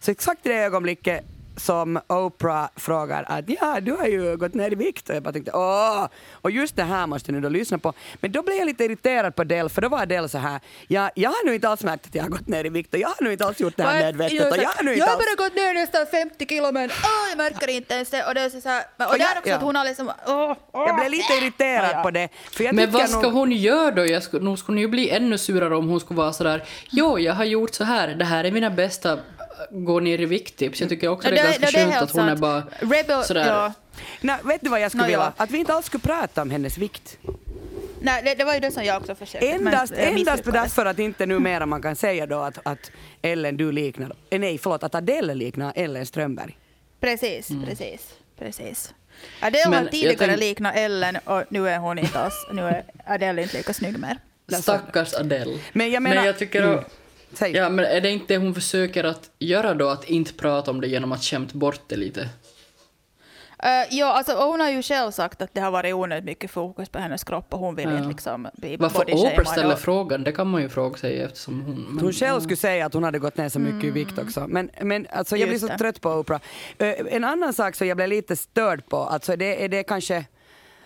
B: Så exakt i det ögonblicket som Oprah frågar att ja, du har ju gått ner i vikt och jag bara tänkte åh, och just det här måste ni då lyssna på. Men då blev jag lite irriterad på Del för då var Del så här, ja, jag har nu inte alls märkt att jag har gått ner i vikt och jag har nu inte alls gjort det här medvetet och jag har nu
C: jag
B: inte
C: har
B: alls...
C: bara gått ner nästan 50 kilo men åh, jag märker inte ens det. Och det är så här, och det
B: jag-
C: är också
B: ja.
C: att hon har liksom... Åh, åh.
B: Jag blev lite irriterad
C: Ja,
B: på det. För jag
A: Men vad ska
B: nog-
A: hon göra då? Jag skulle, nog skulle hon ju bli ännu surare om hon skulle vara sådär Jo, jag har gjort så här. Det här är mina bästa gå ner i vikt-tips. Jag tycker också
C: Ja,
A: det är ganska
C: det är
A: skönt
C: helt
A: att hon är
C: sant.
A: bara
C: Rebel,
A: sådär.
C: ja.
B: Nej, vet du vad jag skulle
C: Nå,
B: vilja?
C: ja.
B: Att vi inte alls skulle prata om hennes vikt.
C: Nej, det, det var ju det som jag också försökte. men
B: Endast,
C: jag
B: endast därför att inte numera man kan säga då att, att Ellen du liknar, eh, nej förlåt, att Adele liknar Ellen Strömberg.
C: Precis, precis, precis. Adele
A: Men
C: har tidigare
A: tänk-
C: liknat Ellen och nu är hon inte alls, nu är Adele inte lika snygg mer.
A: Stackars Adele.
B: Men jag menar...
A: Men jag tycker
B: Mm. Säg.
A: Ja, men är det inte det hon försöker att göra då, att inte prata om det genom att skämt bort det lite?
C: Uh, ja, alltså, hon har ju själv sagt att det har varit onödigt mycket fokus på hennes kropp och hon vill
A: Ja.
C: inte liksom bli
A: Varför Oprah ställer
C: och-
A: frågan, det kan man ju fråga sig eftersom hon... men-
B: Hon själv skulle säga att hon hade gått ner så mycket i vikt också. Men, men alltså, jag blir
C: Just
B: så
C: det.
B: trött på Oprah. Eh, en annan sak som jag blev lite störd på, alltså det är det kanske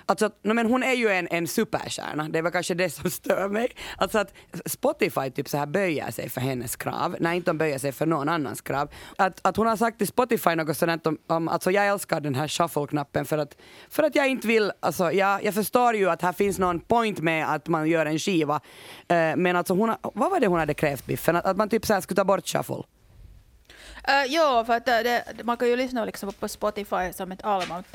B: Alltså, no, men hon är ju en, en superstjärna, det var kanske det som stör mig. Alltså att Spotify typ så här böjer sig för hennes krav, när inte de böjer sig för någon annans krav. Att, att hon har sagt till Spotify något sådant om, om alltså jag älskar den här shuffle-knappen för att, för att jag inte vill, alltså jag, jag förstår ju att här finns någon point med att man gör en skiva, eh, men alltså hon, vad var det hon hade krävt Biffen? Att, att man typ så här skulle ta bort shuffle?
C: Eh, uh, jo, för att det, det, man kan ju lyssna liksom på Spotify som ett album att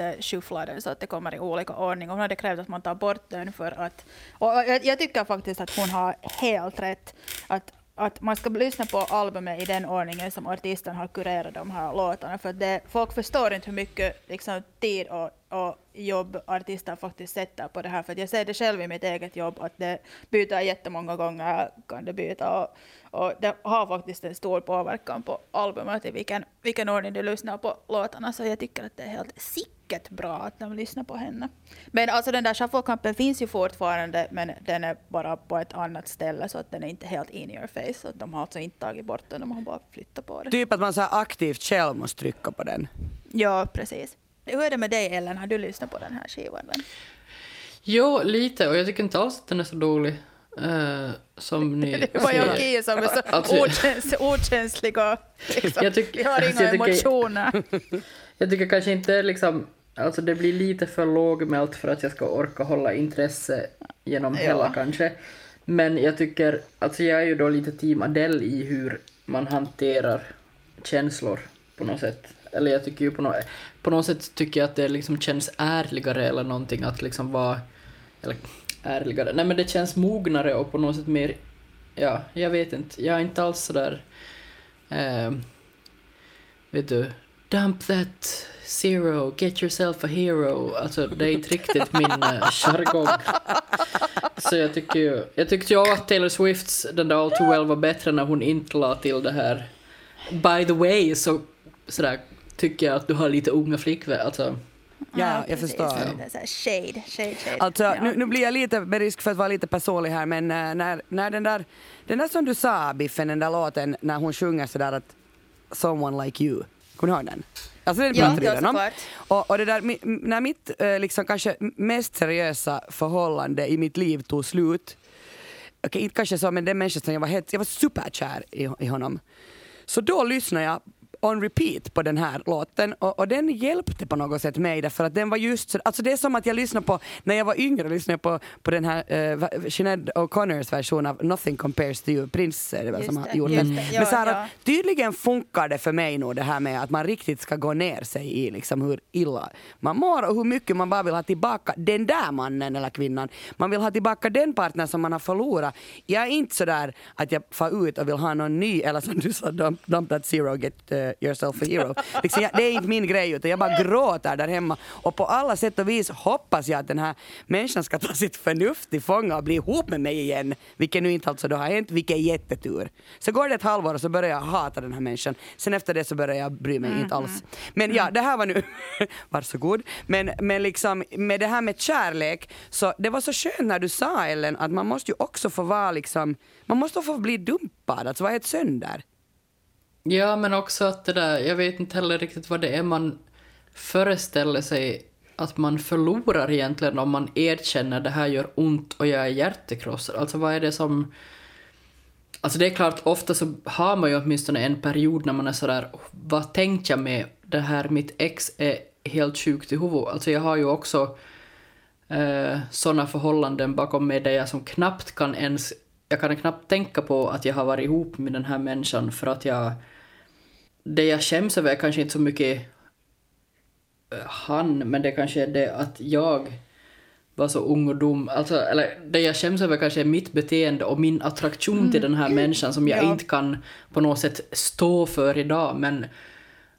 C: så att det kommer i olika ordning. Och hon hade krävt att man tar bort den för att... Och jag, jag tycker faktiskt att hon har helt rätt. Att, att man ska lyssna på albumet i den ordningen som artisten har kurerat de här låtarna. För det, folk förstår inte hur mycket liksom, tid och, och jobb artister faktiskt sätter på det här. För att jag ser det själv i mitt eget jobb att det byter jättemånga gånger. Kan det byta och, och det har faktiskt en stor påverkan på albumet i vilken, vilken ordning du lyssnar på låtarna. Så jag tycker att det är helt sick sicket bra att de lyssnar på henne. Men alltså den där shufflekampen finns ju fortfarande men den är bara på ett annat ställe så att den är inte helt in your face. Så att de har alltså inte tagit bort den, de har bara flyttat på det.
B: Typ att man så här aktivt själv måste trycka på den.
C: Ja, precis. Hur är det med dig Ellen? Har du lyssnat på den här skivan?
A: Jo, lite, och jag tycker inte alls att den är så dålig. eh, som *laughs* ni
C: Det var jag och. Kia som är så *laughs*
A: Alltså-
C: okäns okänsliga. Liksom.
A: Jag tycker-
C: Vi har
A: alltså,
C: inga
A: jag tycker-
C: emotioner. *laughs*
A: Jag tycker kanske inte liksom, alltså det blir lite för lågmält för att jag ska orka hålla intresse genom
C: Ja.
A: hela kanske. Men jag tycker, alltså jag är ju då lite team Adele i hur man hanterar känslor på något sätt. Eller jag tycker ju på något, på något sätt tycker jag att det liksom känns ärligare eller någonting att liksom vara, eller ärligare, nej men det känns mognare och på något sätt mer, ja, jag vet inte, jag är inte alls sådär, eh, vet du, dump that zero, get yourself a hero. Alltså det är inte riktigt min uh, jargong. Så jag tycker ju, jag tyckte ju att Taylor Swifts den där All Too Well var bättre när hon inte la till det här. By the way så sådär tycker jag att du har lite unga flickvän, alltså.
B: Ja, jag
C: precis.
B: förstår.
C: Shade, shade, shade.
B: Alltså,
C: Ja.
B: nu, nu blir jag lite, med risk för att vara lite personlig här, men eh, när, när den där, den där som du sa Biffen, den där låten när hon sjunger sådär att someone like you, kommer du ihåg den? Alltså den
C: Ja,
B: pratar vi
C: ja,
B: redan om.
C: såklart.
B: Och, och det där, när mitt eh, liksom kanske mest seriösa förhållande i mitt liv tog slut, okej inte kanske så men den människan som jag var helt, jag var superkär i, i honom. Så då lyssnade jag on repeat på den här låten och, och den hjälpte på något sätt mig därför att den var just så, alltså det är som att jag lyssnade på, när jag var yngre lyssnade jag på, på den här uh, Sinead O'Connors version av Nothing Compares to You, Prince är det väl
C: Just
B: som har gjort den.
C: Ja,
B: Men så här,
C: ja.
B: tydligen funkar det för mig nog det här med att man riktigt ska gå ner sig i liksom hur illa man mår och hur mycket man bara vill ha tillbaka den där mannen eller kvinnan. Man vill ha tillbaka den partner som man har förlorat. Jag är inte så där att jag far ut och vill ha någon ny eller som du sa, dump, dump that zero, get uh, yourself a hero. Liksom, jag, det är inte min grej utan jag bara gråter där hemma och på alla sätt och vis hoppas jag att den här människan ska ta sitt förnuft till fånga och bli ihop med mig igen, vilket nu inte alltså då har hänt, vilket är jättetur. Så går det ett halvår och så börjar jag hata den här människan. Sen efter det så börjar jag bry mig inte alls. Men ja, det här var nu, *laughs* varsågod. Men, men liksom med det här med kärlek, så det var så skönt när du sa Ellen att man måste ju också få vara liksom, man måste få bli dumpad, alltså vara helt sönder.
A: Ja, men också att det där, jag vet inte heller riktigt vad det är man föreställer sig att man förlorar egentligen om man erkänner det här gör ont och jag är hjärtekrossad. Alltså vad är det som... Alltså det är klart, ofta så har man ju åtminstone en period när man är sådär, oh, vad tänkte jag med det här, mitt ex är helt sjukt i huvudet. Alltså jag har ju också eh, sådana förhållanden bakom mig där jag som knappt kan ens, jag kan knappt tänka på att jag har varit ihop med den här människan för att jag, det jag skäms över är kanske inte så mycket eh, han, men det kanske är det att jag var så ung och dum. Alltså, eller det jag skäms över kanske är mitt beteende och min attraktion till den här människan som jag
C: Ja.
A: inte kan på något sätt stå för idag. Men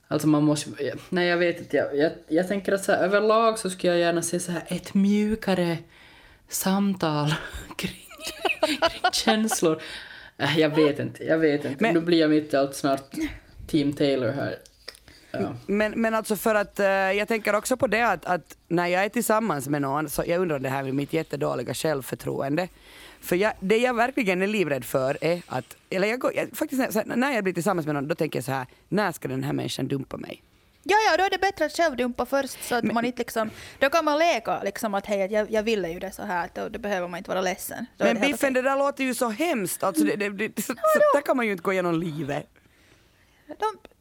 A: alltså man måste... Nej, jag vet inte. Jag, jag, jag tänker att så här, överlag så skulle jag gärna se så här ett mjukare samtal *laughs* kring, kring känslor. Äh, jag vet inte, jag vet inte.
B: Men-
A: Nu blir jag mitt i allt snart Team Taylor här. Ja.
B: Men, men alltså för att eh, jag tänker också på det att, att när jag är tillsammans med någon så jag undrar det här med mitt jättedåliga självförtroende. För jag, det jag verkligen är livrädd för är att, eller jag, går, jag faktiskt här, när jag blir tillsammans med någon då tänker jag så här, när ska den här människan dumpa mig?
C: Ja, ja, då är det bättre att själv dumpa först så att man inte liksom, då kan man leka liksom att hej, jag, jag ville ju det så här, då, då behöver man inte vara ledsen. Då
B: Men Biffen, det där låter ju så hemskt. Alltså, det, det, det, så, så där kan man ju inte gå igenom livet.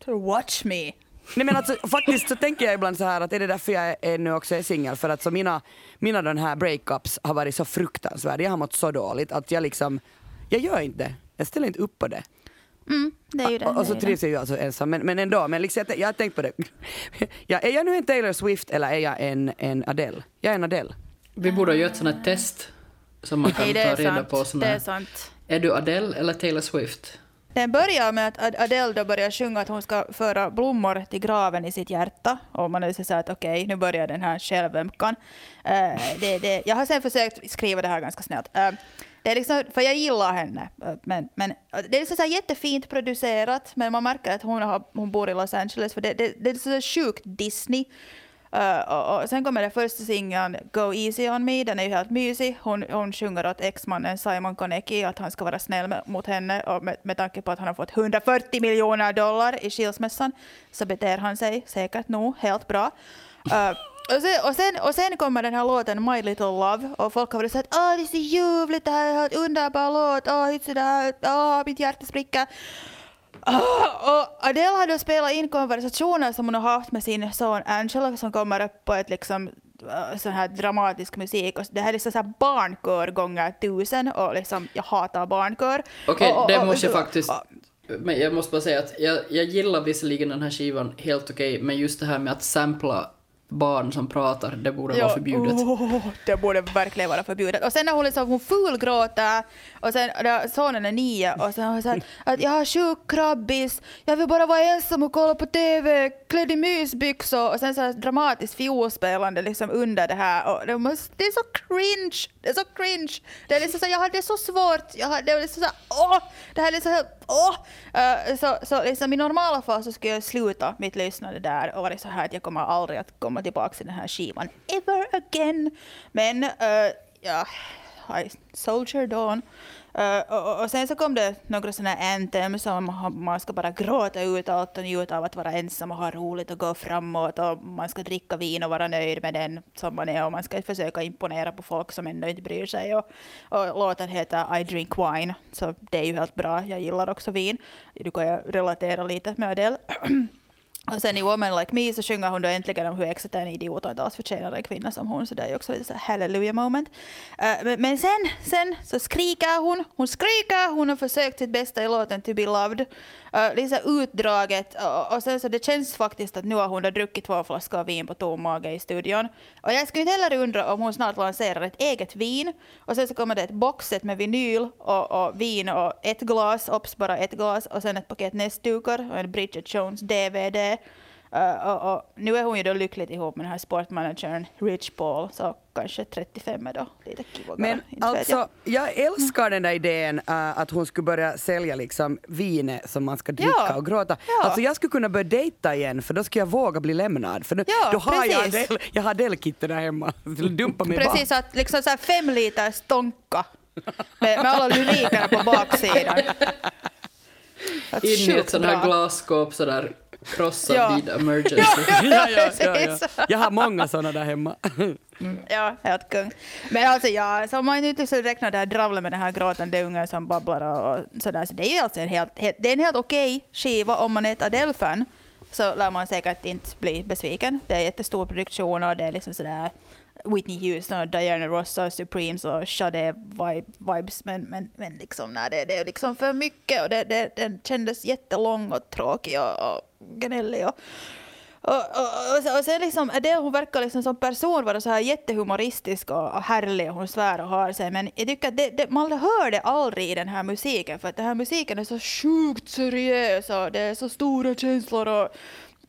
C: Don't watch me.
B: Nej men alltså faktiskt så tänker jag ibland så här att är det därför jag är, nu också är singel för att så mina, mina den här breakups har varit så fruktansvärda, jag har mått så dåligt att jag liksom, jag gör inte det. Jag ställer inte upp på det.
C: Mm, det är ju det.
B: Och, och så trivs jag ju alltså ensam men, men ändå, men liksom, jag, jag har tänkt på det. *laughs* Ja, är jag nu en Taylor Swift eller är jag en, en Adele? Jag är en Adele.
A: Vi borde göra ett sånt här test som man *laughs* kan
C: Nej,
A: ta reda
C: sant.
A: på. Såna
C: Det är sant.
A: Är du Adele eller Taylor Swift?
C: Den börjar med att Adele då börjar sjunga att hon ska föra blommor till graven i sitt hjärta. Och man är så att okej, nu börjar den här självömkan. Uh, det, det, jag har sen försökt skriva det här ganska snällt. Uh, det är liksom, för jag gillar henne. Eh, men, men det är liksom så här jättefint producerat, men man märker att hon, har, hon bor i Los Angeles. För det, det, det är så sjukt Disney. Uh, och, och sen kommer den första singeln Go Easy On Me, den är ju helt mysig. Hon, hon sjunger åt exmannen Simon Konecki att han ska vara snäll med, mot henne och med, med tanke på att han har fått 140 miljoner dollar i skilsmässan så beter han sig säkert nog helt bra. Uh, och sen, och, sen, och sen kommer den här låten My Little Love och folk har varit såhär att åh det är så ljuvligt, det här är en helt underbar låt, åh, det här, åh, mitt hjärta spricker. Ah, och Adele har då spelat in konversationer som hon har haft med sin son Angela som kommer upp på ett liksom uh, sån här dramatisk musik. Och det här är liksom så här barnkör gånger tusen och liksom jag hatar barnkör.
A: Okej,
C: och-
A: det måste jag faktiskt... Men jag måste bara säga att jag, jag gillar visserligen den här skivan helt okej, men just det här med att sampla barn som pratar, det borde vara förbjudet.
C: Oh, det borde verkligen vara förbjudet. Och sen när hon liksom hon fulgråter och sen sonen är nio och sen har hon sagt att jag har sjuk krabbis, jag vill bara vara ensam och kolla på TV, klädd i mysbyxor och sen så här dramatiskt fiolspelande liksom under det här och det, måste, det är så cringe, det är så cringe. Det är liksom så, jag hade så svårt, jag hade, det är liksom så, åh, det här är liksom så åh. Uh, så, så liksom i normala fall så skulle jag sluta mitt lyssnande där och vara så här att jag kommer aldrig att komma tillbaka till den här skivan ever again. Men uh, ja, I Soldier Dawn. Och, och- sen så kom det några sådana anthems som man, man ska bara gråta ut allt och njuta av att vara ensam och ha roligt och gå framåt och man ska dricka vin och vara nöjd med den som man är och man ska försöka imponera på folk som ändå inte bryr sig. Och, och låten heter I drink wine, så det är ju helt bra. Jag gillar också vin. Du kan jag relatera lite med Adele. *clears throat* Och sen i Woman Like Me så sjunger hon då äntligen om hur exet är en idiot och inte alls förtjänar en kvinna som hon. Så det är ju också lite så hallelujah moment. Uh, men, men sen, sen så skriker hon, hon skriker, hon har försökt sitt bästa i låten To Be Loved. Eh, uh, lite utdraget eh, och, och sen så det känns faktiskt att nu har hon då druckit två flaskor vin på tom mage i studion. Och jag skulle inte heller undra om hon snart lanserar ett eget vin och sen så kommer det ett boxset med vinyl och, och vin och ett glas, obs bara ett glas och sen ett paket näsdukar och en Bridget Jones DVD. Uh, och, och nu är hon ju då lyckligt ihop med den här sportmanagern Rich Paul, så kanske 35 är då lite kivogare.
B: Men
C: inte
B: alltså, jag älskar den där idén äh, att hon skulle börja sälja liksom vin som man ska dricka
C: Ja.
B: och gråta.
C: Ja.
B: Alltså jag skulle kunna börja dejta igen för då skulle jag våga bli lämnad. För då,
C: Ja,
B: då har jag
C: precis.
B: Adele, jag har Adele-kittet där hemma. Dumpa mig bara.
C: Precis, att liksom så här fem liters tonka med, med alla lyrikerna på baksidan.
A: In i ett sånt här glasskåp sådär krossad
C: Ja.
A: vid emergency.
B: ja, ja, *laughs* ja, ja. Jag har många såna där hemma.
C: Ja, helt kung. Men alltså ja, så om man inte liksom räknar det här dravlet med den här gråtande ungen som babblar och, och sådär, så det är ju alltså en helt, helt, det är en helt okej skiva om man är ett Adele-fan. Så lär man säkert inte bli besviken. Det är jättestor produktion och det är liksom sådär Whitney Houston och Diana Ross och Supremes och Sade vibes. Men, men, men liksom, nej, det, det är liksom för mycket och det, det, den kändes jättelång och tråkig och, och gnällig. Och, Och, och, och, sen liksom, Adele hon verkar liksom som person vara så här jättehumoristisk och, och härlig och hon svär och har sig men jag tycker att det, det, man hör det aldrig i den här musiken för att den här musiken är så sjukt seriös och det är så stora känslor och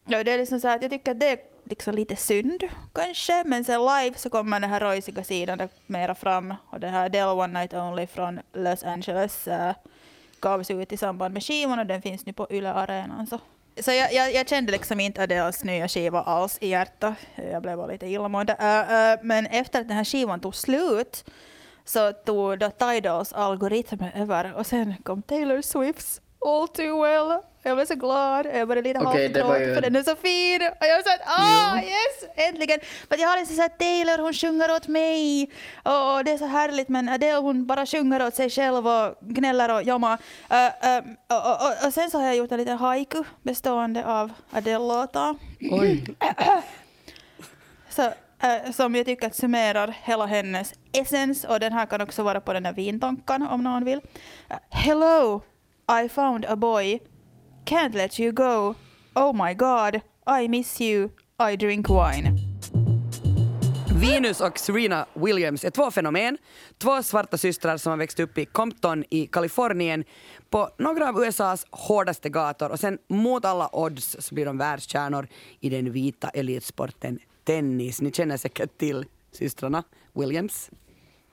C: och det är liksom så här att jag tycker att det är liksom lite synd kanske men sen live så kommer den här rojsiga sidan mera fram och det här Del One Night Only från Los Angeles äh, gavs ut i samband med skivan och den finns nu på Yle Arenan så så jag, jag, jag, kände liksom inte Adeles nya skiva alls i hjärtat. Jag blev bara lite illamående. Äh, äh, men efter att den här skivan tog slut så tog då Tidals algoritmer över och sen kom Taylor Swifts All Too Well jag blev så glad. Jag började lite okay, halvgråta ju... för den är så fin. Och jag var såhär, ah mm. yes, äntligen. För jag har liksom såhär Taylor, hon sjunger åt mig. Och det är så härligt men Adele hon bara sjunger åt sig själv och gnäller och jammar. Uh, uh, och, och, och, och, sen så har jag gjort en liten haiku bestående av Adele-låtar. *clears throat* Så, uh, som jag tycker summerar hela hennes essens och den här kan också vara på den här vintonkan om någon vill. Hello, I found a boy Can't let you go. Oh my god. I miss you. I drink wine.
B: Venus och Serena Williams är två fenomen. Två svarta systrar som har växt upp i Compton i Kalifornien på några av USAs hårdaste gator och sen mot alla odds så blir de världskärnor i den vita elitsporten tennis. Ni känner säkert till systrarna Williams.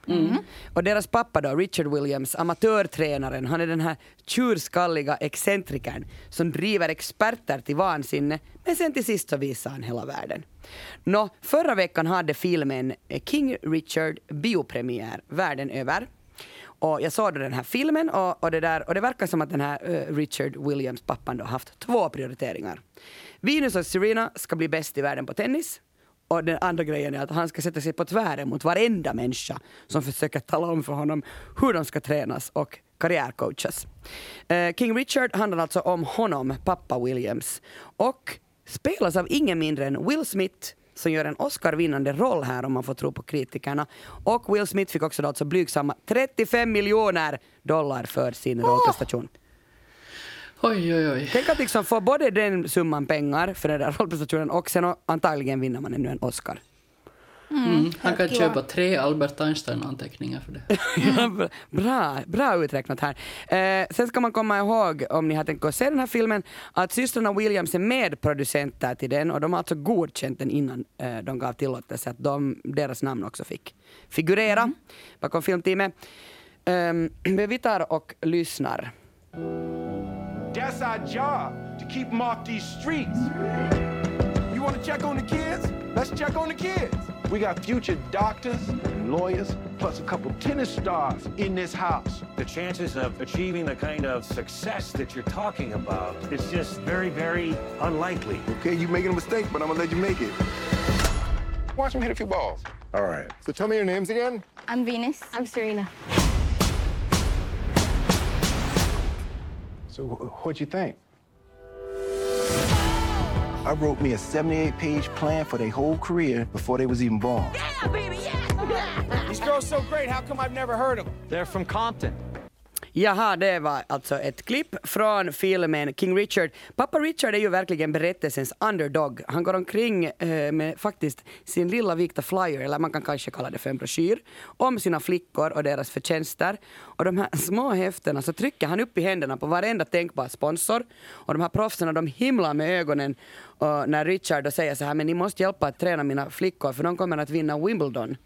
B: Mm. Och deras pappa då, Richard Williams, amatörtränaren, han är den här tjurskalliga excentrikern som driver experter till vansinne, men sen till sist så visar han hela världen. Nå, förra veckan hade filmen King Richard biopremiär världen över. Och jag såg då den här filmen och, och, det, där, och det verkar som att den här uh, Richard Williams, pappan, då haft två prioriteringar. Venus och Serena ska bli bäst i världen på tennis och den andra grejen är att han ska sätta sig på tvären mot varenda människa som försöker tala om för honom hur de ska tränas och karriärcoachas. Uh, King Richard handlar alltså om honom, pappa Williams, och spelas av ingen mindre än Will Smith som gör en Oscar-vinnande roll här om man får tro på kritikerna. Och Will Smith fick också då alltså blygsamma 35 miljoner dollar för sin oh! rollprestation.
A: Oj, oj, oj.
B: Tänk att liksom få både den summan pengar för den där rollprestationen och sen antagligen vinner man ännu en Oscar.
A: Mm, mm. Han kan köpa tre Albert Einstein-anteckningar för det. *laughs*
B: ja, bra, bra uträknat här. Eh, sen ska man komma ihåg, om ni har tänkt att se den här filmen, att systrarna Williams är medproducenter till den och de har alltså godkänt den innan eh, de gav tillåtelse att de, deras namn också fick figurera mm. bakom filmteamet. Eh, *clears throat* vi tar och lyssnar. That's our job, to keep them off these streets. You want to check on the kids? Let's check on the kids. We got future doctors and lawyers, plus a couple tennis stars in this house.
D: The chances of achieving the kind of success that you're talking about is just very, very unlikely.
E: Okay, you're making a mistake, but I'm gonna let you make it. Watch me hit a few balls. All right. So tell me your names again.
F: I'm Venus.
G: I'm Serena.
E: So what'd you think? I wrote me a 78-page plan for their whole career before they was even born.
H: Yeah, baby, yeah! These girls so great, how come I've never heard of them?
D: They're from Compton.
B: Jaha, det var alltså ett klipp från filmen King Richard. Pappa Richard är ju verkligen berättelsens underdog. Han går omkring eh, med faktiskt sin lilla vikta flyer, eller man kan kanske kalla det för en broschyr, om sina flickor och deras förtjänster. Och de här *laughs* små häftena så trycker han upp i händerna på varenda tänkbar sponsor. Och de här proffsen de himlar med ögonen och när Richard då säger så här, men ni måste hjälpa att träna mina flickor för de kommer att vinna Wimbledon.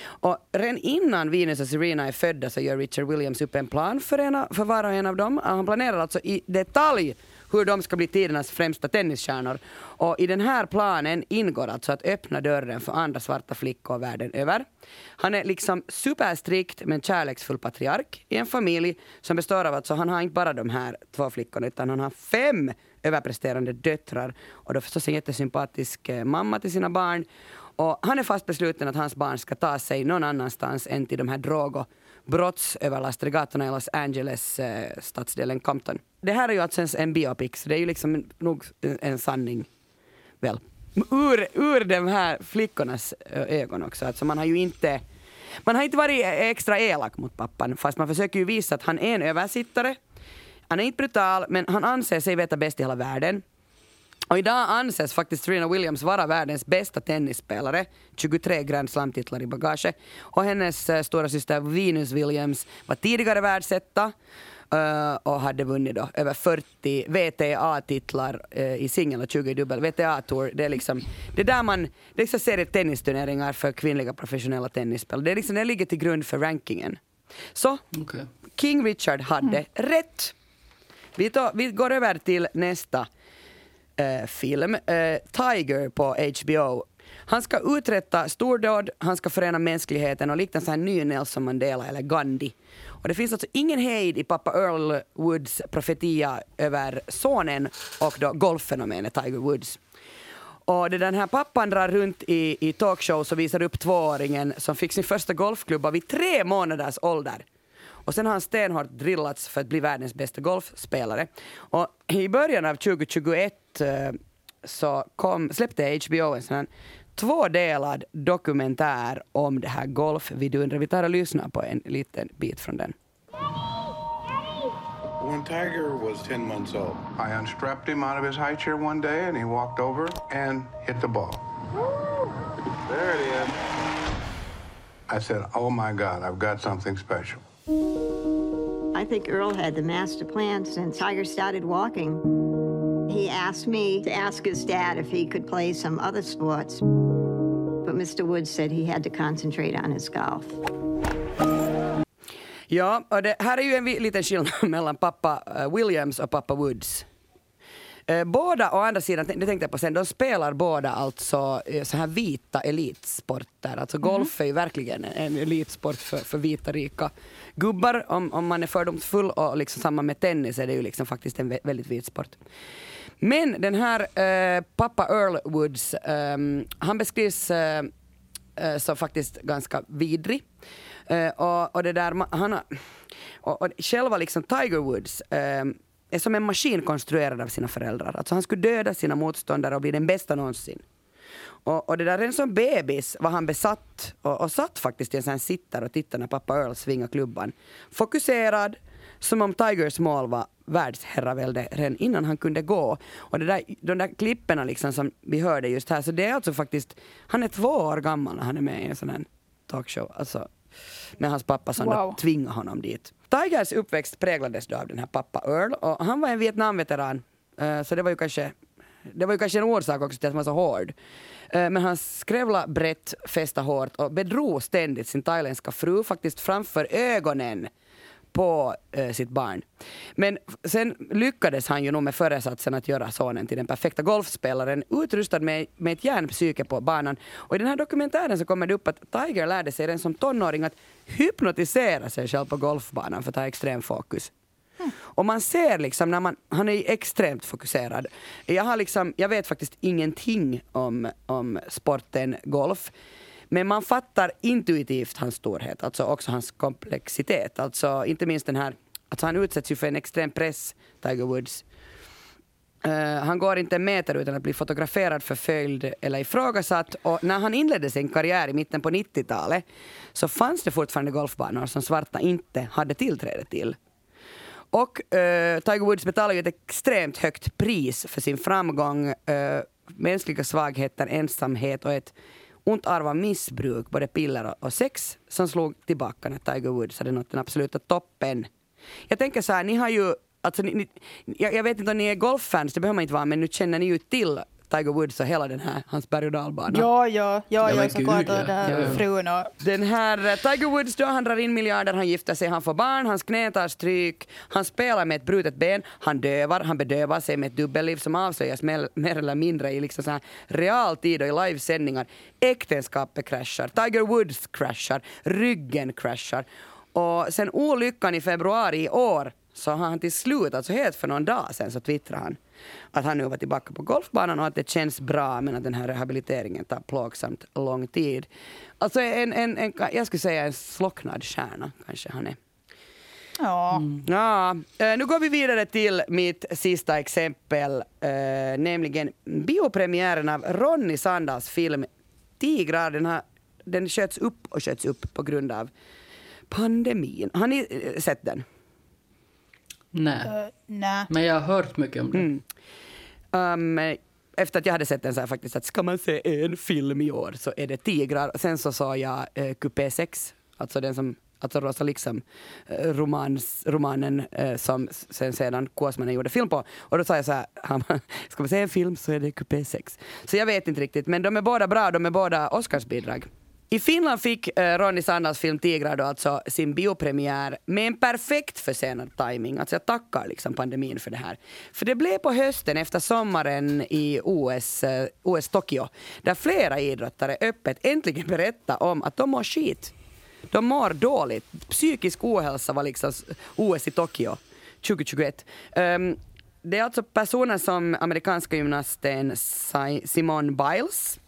B: Och redan innan Venus och Serena är födda så gör Richard Williams upp en plan för, ena, för var och en av dem. Han planerar alltså i detalj hur de ska bli tidernas främsta tennisstjärnor. Och i den här planen ingår alltså att öppna dörren för andra svarta flickor världen över. Han är liksom superstrikt men kärleksfull patriark i en familj som består av, alltså han har inte bara de här två flickorna utan han har fem överpresterande döttrar och då förstås en jättesympatisk eh, mamma till sina barn och han är fast besluten att hans barn ska ta sig någon annanstans än till de här drog och brottsöverlastade gatorna i Los Angeles, eh, stadsdelen Compton. Det här är ju alltså en biopic, så det är ju liksom nog en sanning, väl, ur, ur de här flickornas eh, ögon också. Alltså man har ju inte man har inte varit extra elak mot pappan, fast man försöker ju visa att han är en översittare. Han är inte brutal, men han anser sig veta bäst i hela världen. Och idag anses faktiskt Serena Williams vara världens bästa tennisspelare. 23 Grand Slam-titlar i bagage. Och hennes eh, stora syster Venus Williams var tidigare världsetta eh, och hade vunnit då över 40 WTA-titlar eh, i singel och 20 i dubbel. WTA-tour, det är liksom det är där man, det är liksom serier tennisturneringar för kvinnliga professionella tennisspelare. Det, är liksom, det ligger till grund för rankingen. Så
A: Okej.
B: King Richard hade rätt. Vi, tar, vi går över till nästa eh, film, eh, Tiger på HBO. Han ska uträtta stordåd, han ska förena mänskligheten och likna en sån här ny Nelson Mandela eller Gandhi. Och det finns alltså ingen hejd i pappa Earl Woods profetia över sonen och då golffenomenet Tiger Woods. Och det den här pappan drar runt i, i talkshows och visar upp tvååringen som fick sin första golfklubba vid tre månaders ålder. Och sen har han stenhårt drillats för att bli världens bästa golfspelare. Och i början av 2021 så kom, släppte HBO en sån här tvådelad dokumentär om det här golfvidundret. Vi tar och lyssnar på en liten bit från den.
F: When Tiger was 10 months old, I unstrapped him out of his high chair one day and he walked over and hit the ball. There it is. I said, Oh my God, I've got something special.
G: I think Earl had the master plan since Tiger started walking. He asked me to ask his dad if he could play some other sports, but Mr. Woods said he had to concentrate on his golf.
B: Ja, och det här är ju en liten skillnad *laughs* mellan pappa eh, Williams och pappa Woods. Eh, Båda, å andra sidan, det tänkte jag på sen, de spelar båda alltså eh, så här vita elitsporter. Alltså golf är ju verkligen en elitsport för, för vita rika gubbar om, om man är fördomsfull och liksom samma med tennis är det ju liksom faktiskt en vä- väldigt vit sport. Men den här äh, pappa Earl Woods, ehm, han beskrivs äh, som faktiskt ganska vidrig. Och, och det där, han har, och, och själva liksom Tiger Woods ehm, är som en maskin konstruerad av sina föräldrar. Alltså han skulle döda sina motståndare och bli den bästa någonsin. Och, och det där, redan som bebis var han besatt och, och satt faktiskt i en sån här sittare och tittade när pappa Earl svingade klubban. Fokuserad, som om Tigers mål var världsherravälde redan innan han kunde gå. Och det där, de där klipperna liksom som vi hörde just här, så det är alltså faktiskt, han är två år gammal när han är med i en sån här talkshow. Alltså, med hans pappa som
C: Wow.
B: tvingade honom dit. Tigers uppväxt präglades då av den här pappa Earl och han var en Vietnamveteran eh, så det var ju kanske det var ju kanske en orsak också till att han var så hård. Eh, Men han skrävla brett, fästa hårt och bedrog ständigt sin thailändska fru faktiskt framför ögonen på eh, sitt barn. Men sen lyckades han ju nog med föresatsen att göra sonen till den perfekta golfspelaren utrustad med, med ett järnpsyke på banan. Och i den här dokumentären så kommer det upp att Tiger lärde sig redan som tonåring att hypnotisera sig själv på golfbanan för att ha extrem fokus. Och man ser liksom när man, han är extremt fokuserad. Jag har liksom, jag vet faktiskt ingenting om, om sporten golf. Men man fattar intuitivt hans storhet, alltså också hans komplexitet. Alltså inte minst den här, alltså han utsätts ju för en extrem press, Tiger Woods. Uh, han går inte en meter utan att bli fotograferad, förföljd eller ifrågasatt. Och när han inledde sin karriär i mitten på 90-talet så fanns det fortfarande golfbanor som svarta inte hade tillträde till. Och uh, Tiger Woods betalade ju ett extremt högt pris för sin framgång, uh, mänskliga svagheter, ensamhet och ett ont arv av missbruk, både piller och, och sex, som slog tillbaka när Tiger Woods hade nått den absoluta toppen. Jag tänker så här, ni har ju, alltså, ni, ni, jag, jag vet inte om ni är golffans, det behöver man inte vara, men nu känner ni ju till Tiger Woods och hela den här, hans berg och dalbana.
C: Ja, ja, ja,
A: Ja,
C: såklart.
A: ja. Ja, ja.
C: frun och...
B: Den här eh, Tiger Woods då, han drar in miljarder, han gifter sig, han får barn, hans knä tar stryk, han spelar med ett brutet ben, han dövar, han bedövar sig med ett dubbelliv som avslöjas mer, mer eller mindre i liksom så här realtid och i livesändningar. Äktenskapet kraschar, Tiger Woods kraschar, ryggen kraschar. Och sen olyckan i februari i år så har han till slut, alltså helt för någon dag sen så twittrade han att han nu var tillbaka på golfbanan och att det känns bra men att den här rehabiliteringen tar plågsamt lång tid. Alltså en, en, en, jag skulle säga en slocknad stjärna kanske han är.
C: Ja.
B: Ja, eh, nu går vi vidare till mitt sista exempel, eh, nämligen biopremiären av Ronny Sandals film Tigrar. Den, har, den sköts upp och sköts upp på grund av pandemin. Har ni eh, sett den?
A: Nej.
C: Uh, nej.
A: Men jag har hört mycket om det.
B: Um, efter att jag hade sett den så här faktiskt att ska man se en film i år så är det Tigrar. Sen så sa jag eh, Coupé 6, alltså den som Alltså Rosa liksom eh, romans, romanen eh, som sen sedan Kåsmannen gjorde film på. Och då sa jag så här, *laughs* ska man se en film så är det Coupé 6. Så jag vet inte riktigt, men de är båda bra, de är båda Oscarsbidrag. I Finland fick eh, Ronny Sannas film Tigrar då alltså sin biopremiär med en perfekt försenad timing. Alltså jag tackar liksom pandemin för det här. För det blev på hösten efter sommaren i OS, eh, OS Tokyo där flera idrottare öppet äntligen berättade om att de mår skit. De mår dåligt. Psykisk ohälsa var liksom OS i Tokyo 2021. Um, ehm, det är alltså personer som amerikanska gymnasten Simone Biles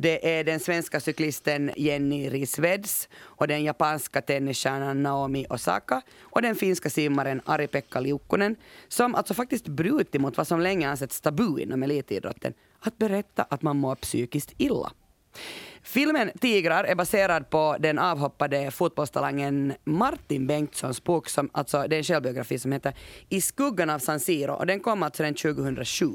B: det är den svenska cyklisten Jenny Risveds och den japanska tennisstjärnan Naomi Osaka och den finska simmaren Ari-Pekka Liukkonen som alltså faktiskt brutit mot vad som länge ansetts tabu inom elitidrotten, att berätta att man mår psykiskt illa. Filmen Tigrar är baserad på den avhoppade fotbollstalangen Martin Bengtssons bok, som, alltså det är en självbiografi som heter I skuggan av San Siro och den kom alltså den 2007.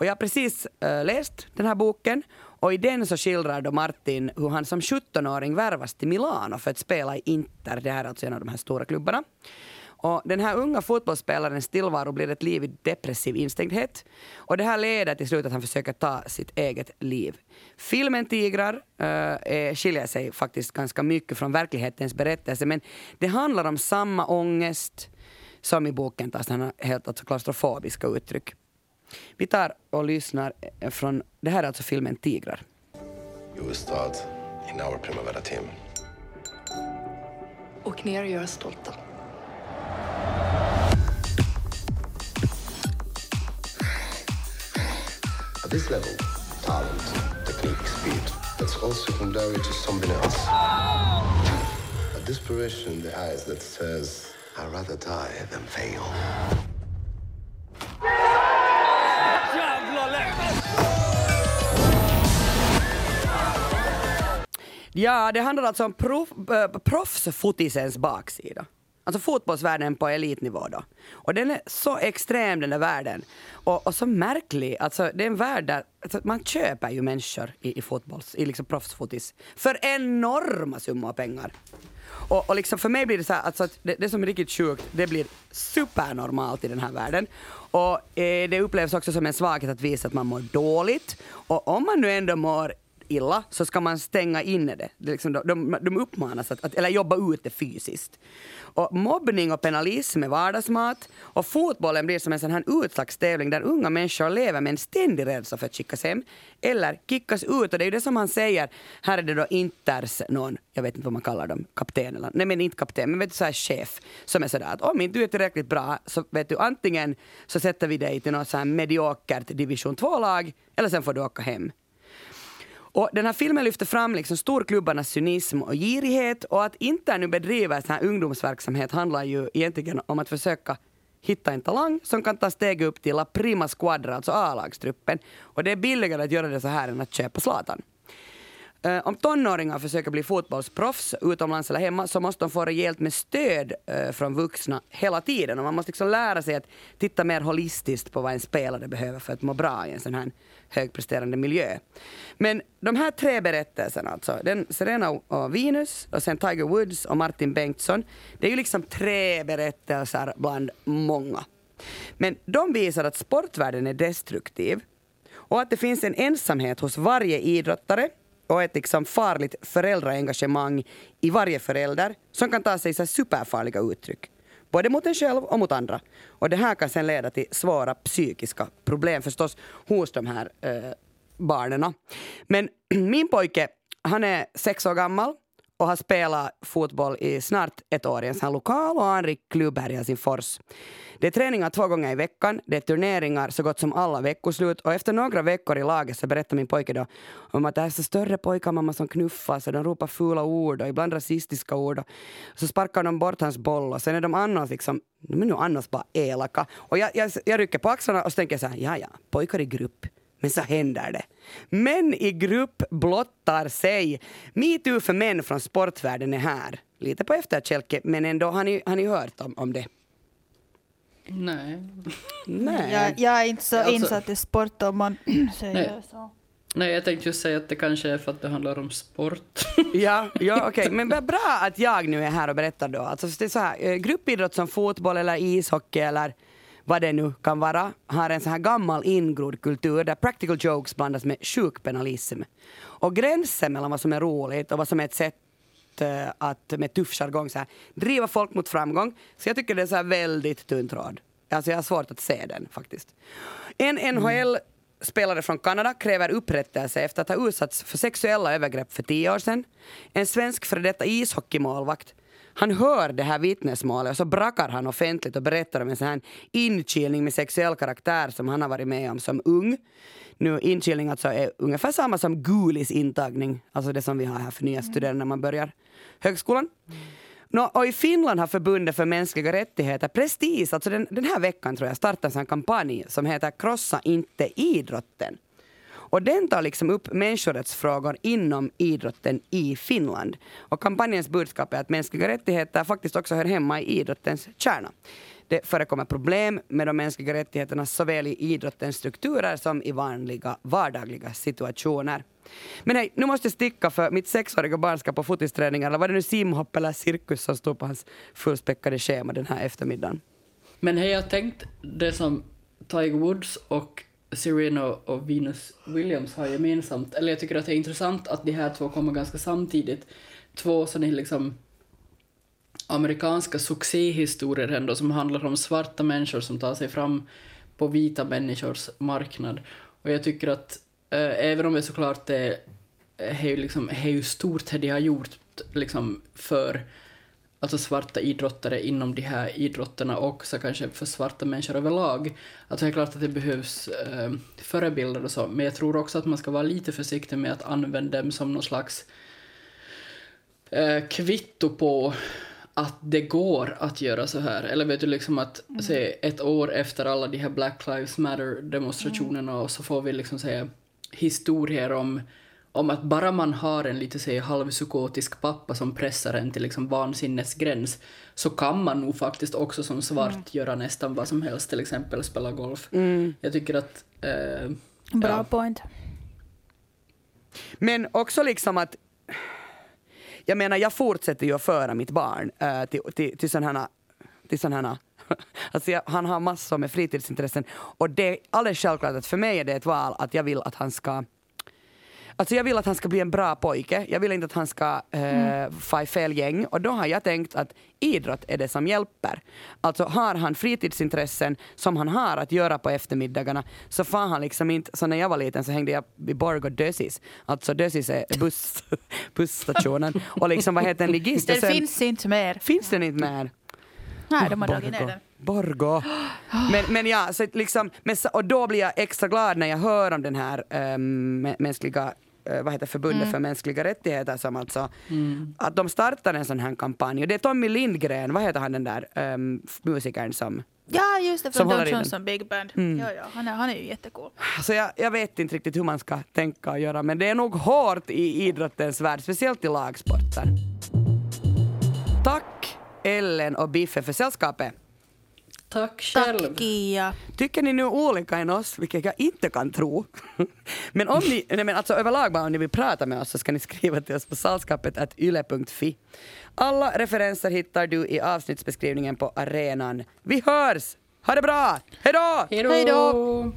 B: Och jag har precis äh, läst den här boken och i den så skildrar då Martin hur han som 17-åring värvas till Milano för att spela i Inter, det här är alltså en av de här stora klubbarna. Och den här unga fotbollsspelarens tillvaro blir ett liv i depressiv instängdhet. Och det här leder till slut att han försöker ta sitt eget liv. Filmen Tigrar äh, skiljer sig faktiskt ganska mycket från verklighetens berättelse men det handlar om samma ångest som i boken tar har helt alltså klaustrofobiska uttryck. Vi tar och lyssnar från, det här är alltså filmen Tigrar.
I: Start in our Primavera team.
J: Åk ner och gör oss stolta.
I: At this level, talent, technique, speed, that's all secondary to something else. A desperation in the eyes that says, I'd rather die than fail.
B: Ja, det handlar alltså om proff, äh, proffsfotisens baksida. Alltså fotbollsvärlden på elitnivå då. Och den är så extrem den där världen. Och, och så märklig. Alltså det är en värld där alltså, man köper ju människor i, i fotbolls, i liksom proffsfotis för enorma summor pengar. Och, och liksom för mig blir det så här, alltså det, det som är riktigt sjukt, det blir supernormalt i den här världen. Och eh, det upplevs också som en svaghet att visa att man mår dåligt. Och om man nu ändå mår illa så ska man stänga inne det. det liksom, de, de uppmanas att, att, eller jobba ut det fysiskt. Och mobbning och penalism är vardagsmat och fotbollen blir som en sån här utslagstävling där unga människor lever med en ständig rädsla för att skickas hem eller kickas ut. Och det är ju det som han säger, här är det då Inters någon, jag vet inte vad man kallar dem, kapten eller, nej men inte kapten, men vet du så här chef som är sådär att om inte du är tillräckligt bra så vet du antingen så sätter vi dig till något så här mediokert division 2-lag eller sen får du åka hem. Och den här filmen lyfter fram liksom storklubbarnas cynism och girighet och att inte nu bedriva sån här ungdomsverksamhet handlar ju egentligen om att försöka hitta en talang som kan ta steg upp till La Prima Squadra, alltså A-lagstruppen. Och det är billigare att göra det så här än att köpa Zlatan. Uh, om tonåringar försöker bli fotbollsproffs utomlands eller hemma så måste de få rejält med stöd uh, från vuxna hela tiden. Och man måste liksom lära sig att titta mer holistiskt på vad en spelare behöver för att må bra i en sån här högpresterande miljö. Men de här tre berättelserna, alltså den Serena och Venus och sen Tiger Woods och Martin Bengtsson, det är ju liksom tre berättelser bland många. Men de visar att sportvärlden är destruktiv och att det finns en ensamhet hos varje idrottare och ett liksom farligt föräldraengagemang i varje förälder som kan ta sig så superfarliga uttryck. Både mot en själv och mot andra. Och det här kan sen leda till svåra psykiska problem förstås hos de här eh, barnen. Men *clears throat* min pojke, han är sex år gammal och har spelat fotboll i snart ett år i en sån lokal och anrik klubb här i Helsingfors. Det är träningar två gånger i veckan, det är turneringar så gott som alla veckoslut och efter några veckor i laget så berättar min pojke då om att det är så större pojkar mamma som knuffas och de ropar fula ord och ibland rasistiska ord och så sparkar de bort hans boll och sen är de annars liksom, de är nu annars bara elaka. Och jag, jag, jag rycker på axlarna och så tänker jag så här, ja ja, pojkar i grupp. Men så händer det. Män i grupp blottar sig. Metoo för män från sportvärlden är här. Lite på efterkälke, men ändå har ni, har ni hört om, om det?
A: Nej.
B: Nej.
C: Jag, jag är inte så
A: Alltså-
C: insatt i sport om man säger så.
A: Nej, jag tänkte just säga att det kanske är för att det handlar om sport. *laughs*
B: Ja, ja *laughs* okej. Men vad bra att jag nu är här och berättar då. Alltså, det är så här, eh, gruppidrott som fotboll eller ishockey eller vad det nu kan vara har en sån här gammal ingrodd kultur där practical jokes blandas med sjukpenalism. Och gränsen mellan vad som är roligt och vad som är ett sätt eh, att med tuff jargong så här, driva folk mot framgång. Så jag tycker det är så här väldigt tunn tråd. Alltså jag har svårt att se den faktiskt. En NHL spelare från Kanada kräver upprättelse efter att ha utsatts för sexuella övergrepp för tio år sedan. En svensk före detta ishockeymålvakt han hör det här vittnesmålet och så brakar han offentligt och berättar om en sån här inkilning med sexuell karaktär som han har varit med om som ung. Nu inkilning alltså är ungefär samma som gulis intagning, alltså det som vi har här för nya studerande när man börjar högskolan. Nå, och i Finland har förbundet för mänskliga rättigheter precis, alltså den, den här veckan tror jag, startat en kampanj som heter Krossa inte idrotten. Och den tar liksom upp människorättsfrågor inom idrotten i Finland. Och kampanjens budskap är att mänskliga rättigheter faktiskt också hör hemma i idrottens kärna. Det förekommer problem med de mänskliga rättigheterna såväl i idrottens strukturer som i vanliga vardagliga situationer. Men hej, nu måste jag sticka för mitt sexåriga barn ska på fotisträning eller var det nu simhopp eller cirkus som stod på hans fullspäckade schema den här eftermiddagen.
A: Men hej, jag tänkt det som Tiger Woods och Serena och Venus Williams har gemensamt, eller jag tycker att det är intressant att de här två kommer ganska samtidigt. Två sådana liksom amerikanska succéhistorier ändå som handlar om svarta människor som tar sig fram på vita människors marknad. Och jag tycker att eh, även om det såklart är, eh, är, liksom, är ju stort det de har gjort liksom för alltså svarta idrottare inom de här idrotterna och så kanske för svarta människor överlag. Alltså det är klart att det behövs eh, förebilder och så, men jag tror också att man ska vara lite försiktig med att använda dem som någon slags eh, kvitto på att det går att göra så här. Eller vet du, liksom att se ett år efter alla de här Black Lives Matter-demonstrationerna och så får vi liksom säga historier om, om att bara man har en lite säg, halvpsykotisk pappa som pressar en till liksom vansinnesgräns så kan man nog faktiskt också som svart göra nästan vad som helst, till exempel spela golf. Jag tycker att... Eh,
C: Bra
A: ja.
C: point.
B: Men också liksom att jag menar, jag fortsätter ju att föra mitt barn äh, till, till, till sådana här, till sådana här *laughs* Alltså jag, han har massor med fritidsintressen och det är alldeles självklart att för mig är det ett val att jag vill att han ska Alltså jag vill att han ska bli en bra pojke. Jag vill inte att han ska eh, få i fel gäng. Och då har jag tänkt att idrott är det som hjälper. Alltså har han fritidsintressen som han har att göra på eftermiddagarna så får han liksom inte, så när jag var liten så hängde jag i Borgå Dösis. Alltså Dösis är buss, *laughs* busstationen. Och liksom vad heter en ligist?
C: Den
B: sen-
C: finns inte mer.
B: Finns den inte mer?
C: Nej, de har dragit ner den.
B: Borgå. Men, men ja, så liksom, men, och då blir jag extra glad när jag hör om den här um, mänskliga vad heter förbundet
C: Mm.
B: för mänskliga rättigheter som alltså att de startar en sån här kampanj och det är Tommy Lindgren, vad heter han den där um, musikern som
C: Ja, just det,
B: Som
C: från Don. Johnson Big Band.
B: Mm.
C: Ja, ja, han, är, han är ju jättecool.
B: Alltså jag, jag vet inte riktigt hur man ska tänka och göra men det är nog hårt i idrottens värld, speciellt i lagsporter. Tack Ellen och Biffe för sällskapet.
A: Tack själv.
C: Tack Kia.
B: Tycker ni nu olika än oss, vilket jag inte kan tro. *laughs* men om ni, nej men alltså överlag bara om ni vill prata med oss så ska ni *laughs* skriva till oss på sällskapet yle.fi. Alla referenser hittar du i avsnittsbeskrivningen på arenan. Vi hörs! Ha det bra! Hejdå!
A: Hej
C: Hej då.
A: då!